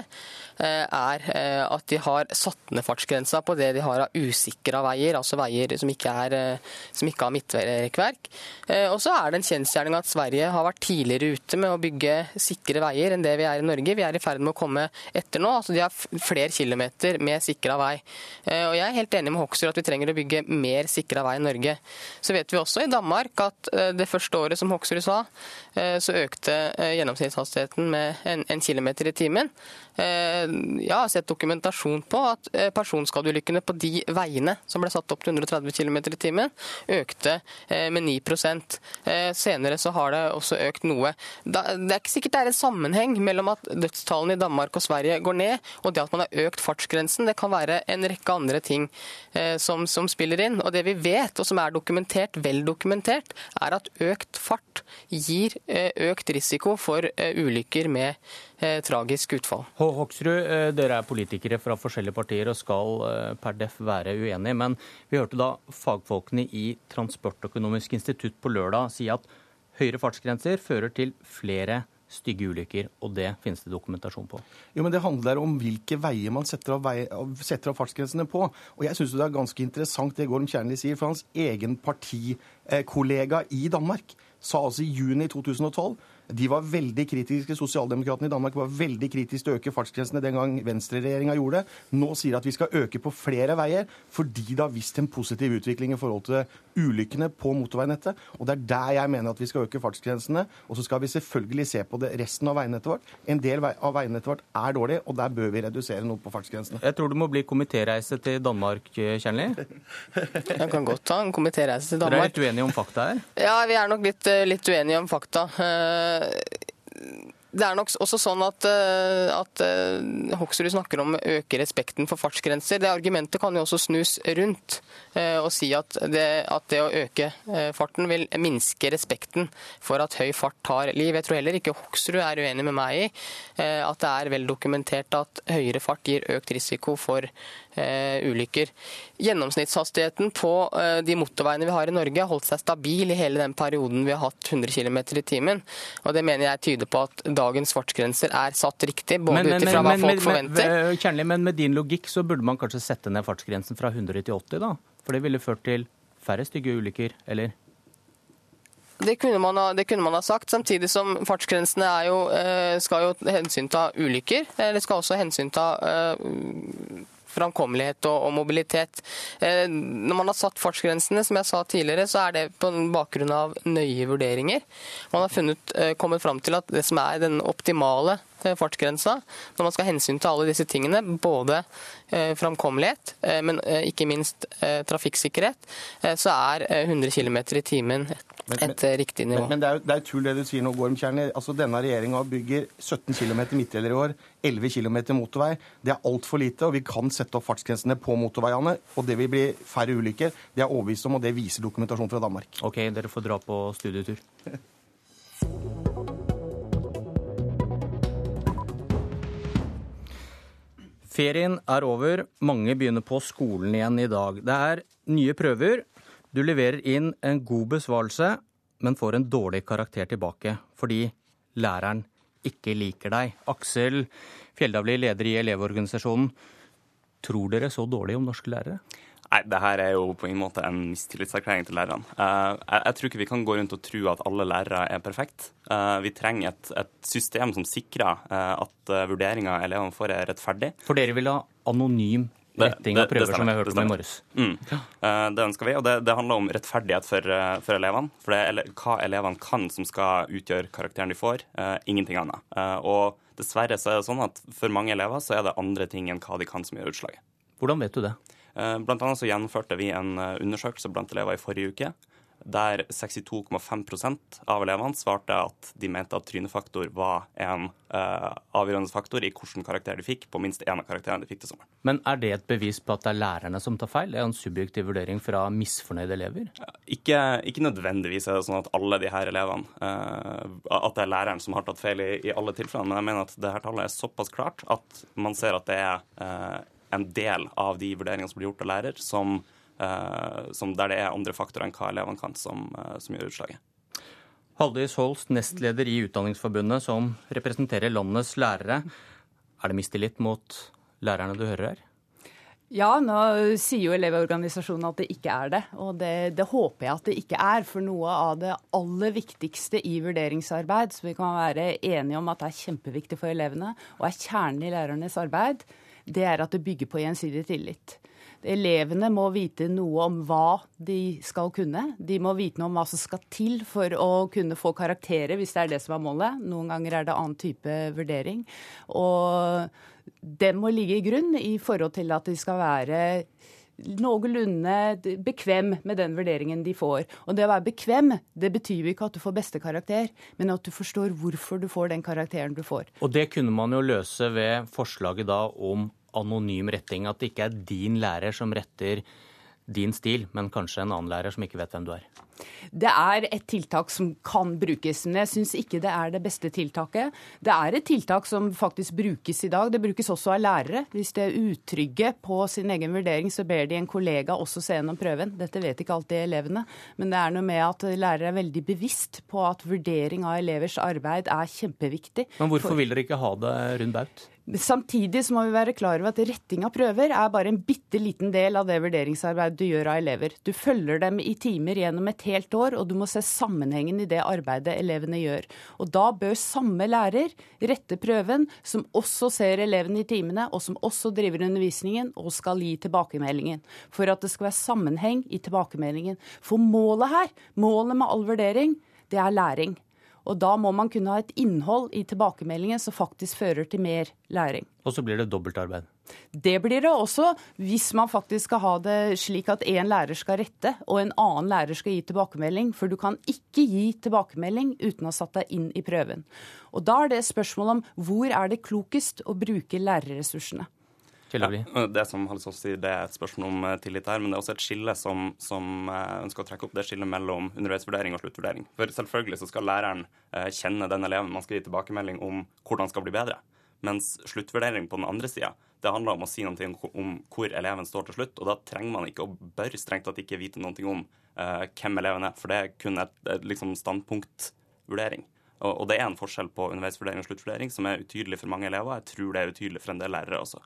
eh, er eh, at de har satt ned fartsgrensa på det de har av usikra veier, altså veier som ikke, er, som ikke har midtrekkverk. Og så er det en kjensgjerning at Sverige har vært tidligere ute med å bygge sikre veier enn det vi er i Norge. Vi er i ferd med å komme etter nå. altså De har flere kilometer med sikra vei. Og jeg er helt enig med Hoksrud at vi trenger å bygge mer sikra vei i Norge. Så vet vi også i Danmark at eh, det første året, som Hoksrud sa, eh, så økte eh, gjennomsnittshastigheten med en, en kilometer i timen. Jeg har sett dokumentasjon på at personskadeulykkene på de veiene som ble satt opp til 130 km i timen, økte med 9% Senere så har det også økt noe. Det er ikke sikkert det er en sammenheng mellom at dødstallene i Danmark og Sverige går ned, og det at man har økt fartsgrensen. Det kan være en rekke andre ting Eh, som, som, spiller inn. Og det vi vet, og som er dokumentert, vel dokumentert, er at økt fart gir eh, økt risiko for eh, ulykker med tragisk utfall.
Hoksrud, dere er politikere fra forskjellige partier og skal per def være uenige. Men vi hørte da fagfolkene i Transportøkonomisk institutt på lørdag si at høyere fartsgrenser fører til flere stygge ulykker, og det finnes det dokumentasjon på.
Jo, men Det handler om hvilke veier man setter av, vei, setter av fartsgrensene på. Og jeg syns det er ganske interessant det Gorm Kjernli sier, for hans egen partikollega i Danmark sa altså i juni 2012 de var veldig kritiske, Sosialdemokratene i Danmark var veldig kritiske til å øke fartsgrensene den gang venstreregjeringa gjorde det. Nå sier de at vi skal øke på flere veier, fordi det har vist en positiv utvikling i forhold til ulykkene på motorveinettet. Og det er der jeg mener at vi skal øke fartsgrensene. Og så skal vi selvfølgelig se på det resten av veinettet vårt. En del av veinettet vårt er dårlig, og der bør vi redusere noe på fartsgrensene.
Jeg tror det må bli komitéreise til Danmark, Kjernli?
Jeg kan godt ta en komitéreise til Danmark.
Dere er litt uenige om fakta her?
Ja, vi er nok litt, litt uenige om fakta. Eh, det er nok også sånn at, eh, at eh, Hoksrud snakker om å øke respekten for fartsgrenser. Det argumentet kan jo også snus rundt og si at det, at det, å øke farten vil minske respekten for at høy fart tar liv. Jeg tror heller ikke Hoksrud er uenig med meg i at det er vel dokumentert at høyere fart gir økt risiko for ulykker. Gjennomsnittshastigheten på eh, de motorveiene vi har i Norge har holdt seg stabil i hele den perioden vi har hatt 100 km i timen. Og Det mener jeg tyder på at dagens fartsgrenser er satt riktig, både ut ifra hva folk forventer.
Men, Kjernli, men med din logikk så burde man kanskje sette ned fartsgrensen fra 100 til 80, da? For det ville ført til færre stygge ulykker, eller?
Det kunne, ha, det kunne, man ha, sagt, samtidig som fartsgrensene jo, eh, skal jo hensynta ulykker. Eller skal også hensynta framkommelighet og, og mobilitet. Eh, når man har satt fartsgrensene, som jeg sa tidligere, så er det på bakgrunn av nøye vurderinger. Man har funnet, eh, kommet fram til at det som er den optimale fartsgrensa, når man skal hensyn til alle disse tingene, både framkommelighet, men ikke minst trafikksikkerhet, så er 100 km i timen et men, riktig nivå.
Men, men det, er jo, det er tull det du sier nå, Gorm Kjerni. Altså, denne regjeringa bygger 17 km midtdeler i år, 11 km motorvei. Det er altfor lite, og vi kan sette opp fartsgrensene på motorveiene. Og det vil bli færre ulykker. Det er overbevist om, og det viser dokumentasjon fra Danmark.
Ok, dere får dra på studietur. Ferien er over. Mange begynner på skolen igjen i dag. Det er nye prøver, du leverer inn en god besvarelse, men får en dårlig karakter tilbake fordi læreren ikke liker deg. Aksel Fjelldavli, leder i Elevorganisasjonen. Tror dere så dårlig om norske lærere?
Nei, det her er jo på en måte en mistillitserklæring til lærerne. Uh, jeg, jeg, tror ikke vi kan gå rundt og tro at alle lærere er perfekte. Uh, vi trenger et, et, system som sikrer uh, at vurderinga elevene får, er rettferdig.
For dere vil ha anonym retting av prøver, som vi hørte om i morges.
Mm. Det ønsker vi, og det, handler om rettferdighet for, for elevene. For det er hva elevene kan som skal utgjøre karakteren de får, ingenting annet. og dessverre så er det sånn at for mange elever så er det andre ting enn hva de kan som gjør utslaget.
Hvordan vet du det?
Blant annet så gjennomførte vi en undersøkelse blant elever i forrige uke der 62,5% av elevene svarte at de mente at trynefaktor var en uh, avgjørende faktor i hvilken karakter de fikk på minst én av karakterene de fikk til sommeren.
Men er det et bevis på at det er lærerne som tar feil? Det er en subjektiv vurdering fra misfornøyde elever?
Ikke, ikke nødvendigvis er det sånn at alle de her elevene uh, At det er læreren som har tatt feil i, i alle tilfellene, men jeg mener at det her tallet er såpass klart at man ser at det er uh, en del av de vurderingene som blir gjort av lærer, som Eh, som der det er andre faktorer enn hva elevene kan, som, eh, som gjør utslaget.
Haldis Holst, nestleder i Utdanningsforbundet, som representerer landets lærere. Er det mistillit mot lærerne du hører her?
Ja, nå sier jo Elevorganisasjonen at det ikke er det. Og det, det, håper jeg at det ikke er. For noe av det aller viktigste i vurderingsarbeid, som vi kan være enige om at er kjempeviktig for elevene, og er kjernen i lærernes arbeid, det er at det bygger på gjensidig tillit. Elevene må vite noe om hva de skal kunne. De må vite noe om hva som skal til for å kunne få karakterer, hvis det er det som er målet. Noen ganger er det annen type vurdering. Og det må ligge i grunn i forhold til at de skal være noenlunde bekvem med den vurderingen de får. Og det å være bekvem, det betyr ikke at du får beste karakter, men at du forstår hvorfor du får den karakteren du får.
Og det kunne man jo løse ved forslaget da om anonym retting. At det ikke er din lærer som retter din stil, men kanskje en annen lærer som ikke vet hvem du er.
Det er et tiltak som kan brukes, men jeg syns ikke det er det beste tiltaket. Det er et tiltak som faktisk brukes i dag. Det brukes også av lærere. Hvis de er utrygge på sin egen vurdering, så ber de en kollega også se gjennom prøven. Dette vet ikke alltid elevene, men det er noe med at lærere er veldig bevisst på at vurdering av elevers arbeid er kjempeviktig.
Men hvorfor vil dere ikke ha det rundt baut?
Samtidig så må vi være klar over at retting av prøver er bare en bitte liten del av det vurderingsarbeidet du gjør av elever. Du følger dem i timer gjennom et helt år, og du må se sammenhengen i det arbeidet elevene gjør. Og da bør samme lærer rette prøven, som også ser elevene i timene, og som også driver undervisningen og skal gi tilbakemeldingen. For at det skal være sammenheng i tilbakemeldingen. For målet her, målet med all vurdering, det er læring. Og da må man kunne ha et innhold i tilbakemeldingen som faktisk fører til mer læring.
Og så blir det dobbeltarbeid?
Det blir det også hvis man faktisk skal ha det slik at én lærer skal rette og en annen lærer skal gi tilbakemelding. For du kan ikke gi tilbakemelding uten å ha satt deg inn i prøven. Og da er det spørsmål om hvor er det klokest å bruke lærerressursene.
Ja, det som Halsås sier, det er et spørsmål om eh, tillit her, men det er også et skille som, som eh, ønsker å trekke opp. Det skillet mellom underveisvurdering og sluttvurdering. For selvfølgelig så skal læreren eh, kjenne den eleven man skal gi tilbakemelding om hvordan skal bli bedre. Mens sluttvurdering på den andre sida, det handler om å si noe om hvor eleven står til slutt. Og da trenger man ikke, og bør strengt tatt ikke vite noe om uh, hvem eleven er, for det er kun et, et liksom standpunktvurdering. Og, og det er en forskjell på underveisvurdering og sluttvurdering som er utydelig for mange elever. Jeg tror det er utydelig for en del lærere også.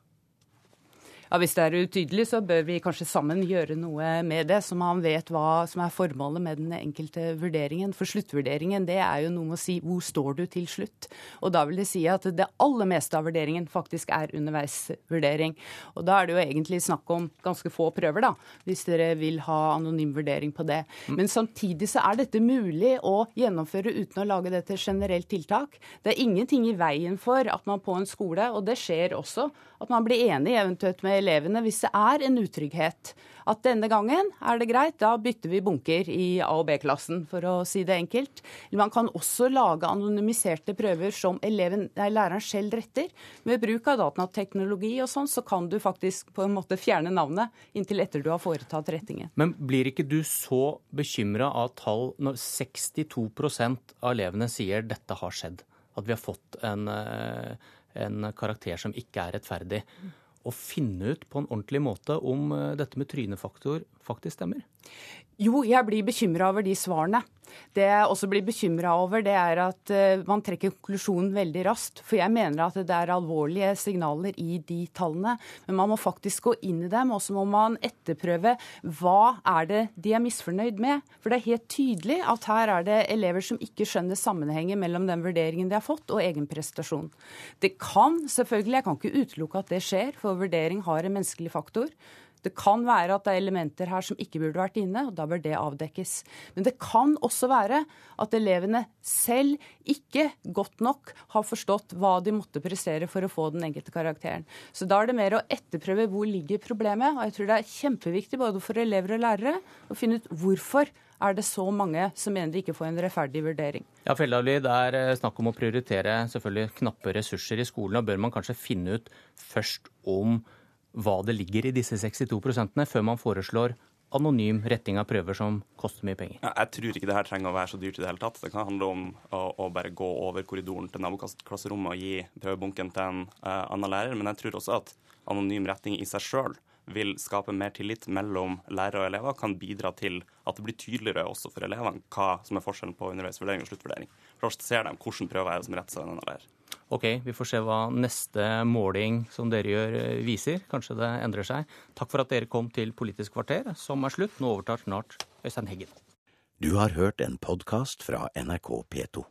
Ja, Hvis det er utydelig, så bør vi kanskje sammen gjøre noe med det, så man vet hva som er formålet med den enkelte vurderingen. For sluttvurderingen det er jo noe med å si hvor står du til slutt. Og da vil det si at det aller meste av vurderingen faktisk er underveisvurdering. Og da er det jo egentlig snakk om ganske få prøver, da, hvis dere vil ha anonym vurdering på det. Men samtidig så er dette mulig å gjennomføre uten å lage det til generelt tiltak. Det er ingenting i veien for at man på en skole, og det skjer også, at man blir enig eventuelt med elevene hvis det er en utrygghet. At denne gangen er det greit, da bytter vi bunker i A- og B-klassen, for å si det enkelt. Man kan også lage anonymiserte prøver som eleven, nei, læreren selv retter. Med bruk av datateknologi og sånn, så kan du faktisk på en måte fjerne navnet inntil etter du har foretatt rettingen.
Men blir ikke du så bekymra av tall når 62% av elevene sier dette har skjedd? At vi har fått en eh, en karakter som ikke er rettferdig. Å finne ut på en ordentlig måte om eh, dette med trynefaktor faktisk stemmer?
Jo, jeg blir bekymra over de svarene. Det jeg også blir bekymra over, det er at uh, man trekker konklusjonen veldig raskt. For jeg mener at det er alvorlige signaler i de tallene. Men man må faktisk gå inn i dem, og så må man etterprøve hva er det de er misfornøyd med. For det er helt tydelig at her er det elever som ikke skjønner sammenhengen mellom den vurderingen de har fått, og egen prestasjon. Det kan selvfølgelig, jeg kan ikke utelukke at det skjer, for vurdering har en menneskelig faktor. Det kan være at det er elementer her som ikke burde vært inne, og da bør det avdekkes. Men det kan også være at elevene selv ikke godt nok har forstått hva de måtte prestere for å få den enkelte karakteren. Så da er det mer å etterprøve hvor ligger problemet. Og jeg tror det er kjempeviktig både for elever og lærere å finne ut hvorfor er det så mange som mener de ikke får en rettferdig vurdering.
Ja, Feldavli, Det er eh, snakk om å prioritere selvfølgelig knappe ressurser i skolen. og Bør man kanskje finne ut først om hva det ligger i disse 62% før man foreslår anonym retting av prøver som koster mye penger?
Jeg tror ikke det her trenger å være så dyrt i det hele tatt. Det kan handle om å, å bare gå over korridoren til naboklasserommet og gi prøvebunken til en uh, annen lærer. Men jeg tror også at anonym retting i seg sjøl vil skape mer tillit mellom lærere og elever, kan bidra til at det blir tydeligere også for elevene hva som er forskjellen på underveisvurdering og sluttvurdering. Først ser de hvordan prøver er det som retter seg en en lærer.
Ok, vi får se hva neste måling som dere gjør, eh, viser. Kanskje det endrer seg. Takk for at dere kom til Politisk kvarter, som er slutt. Nå overtar snart Øystein Heggen.
Du har hørt en podkast fra NRK P2.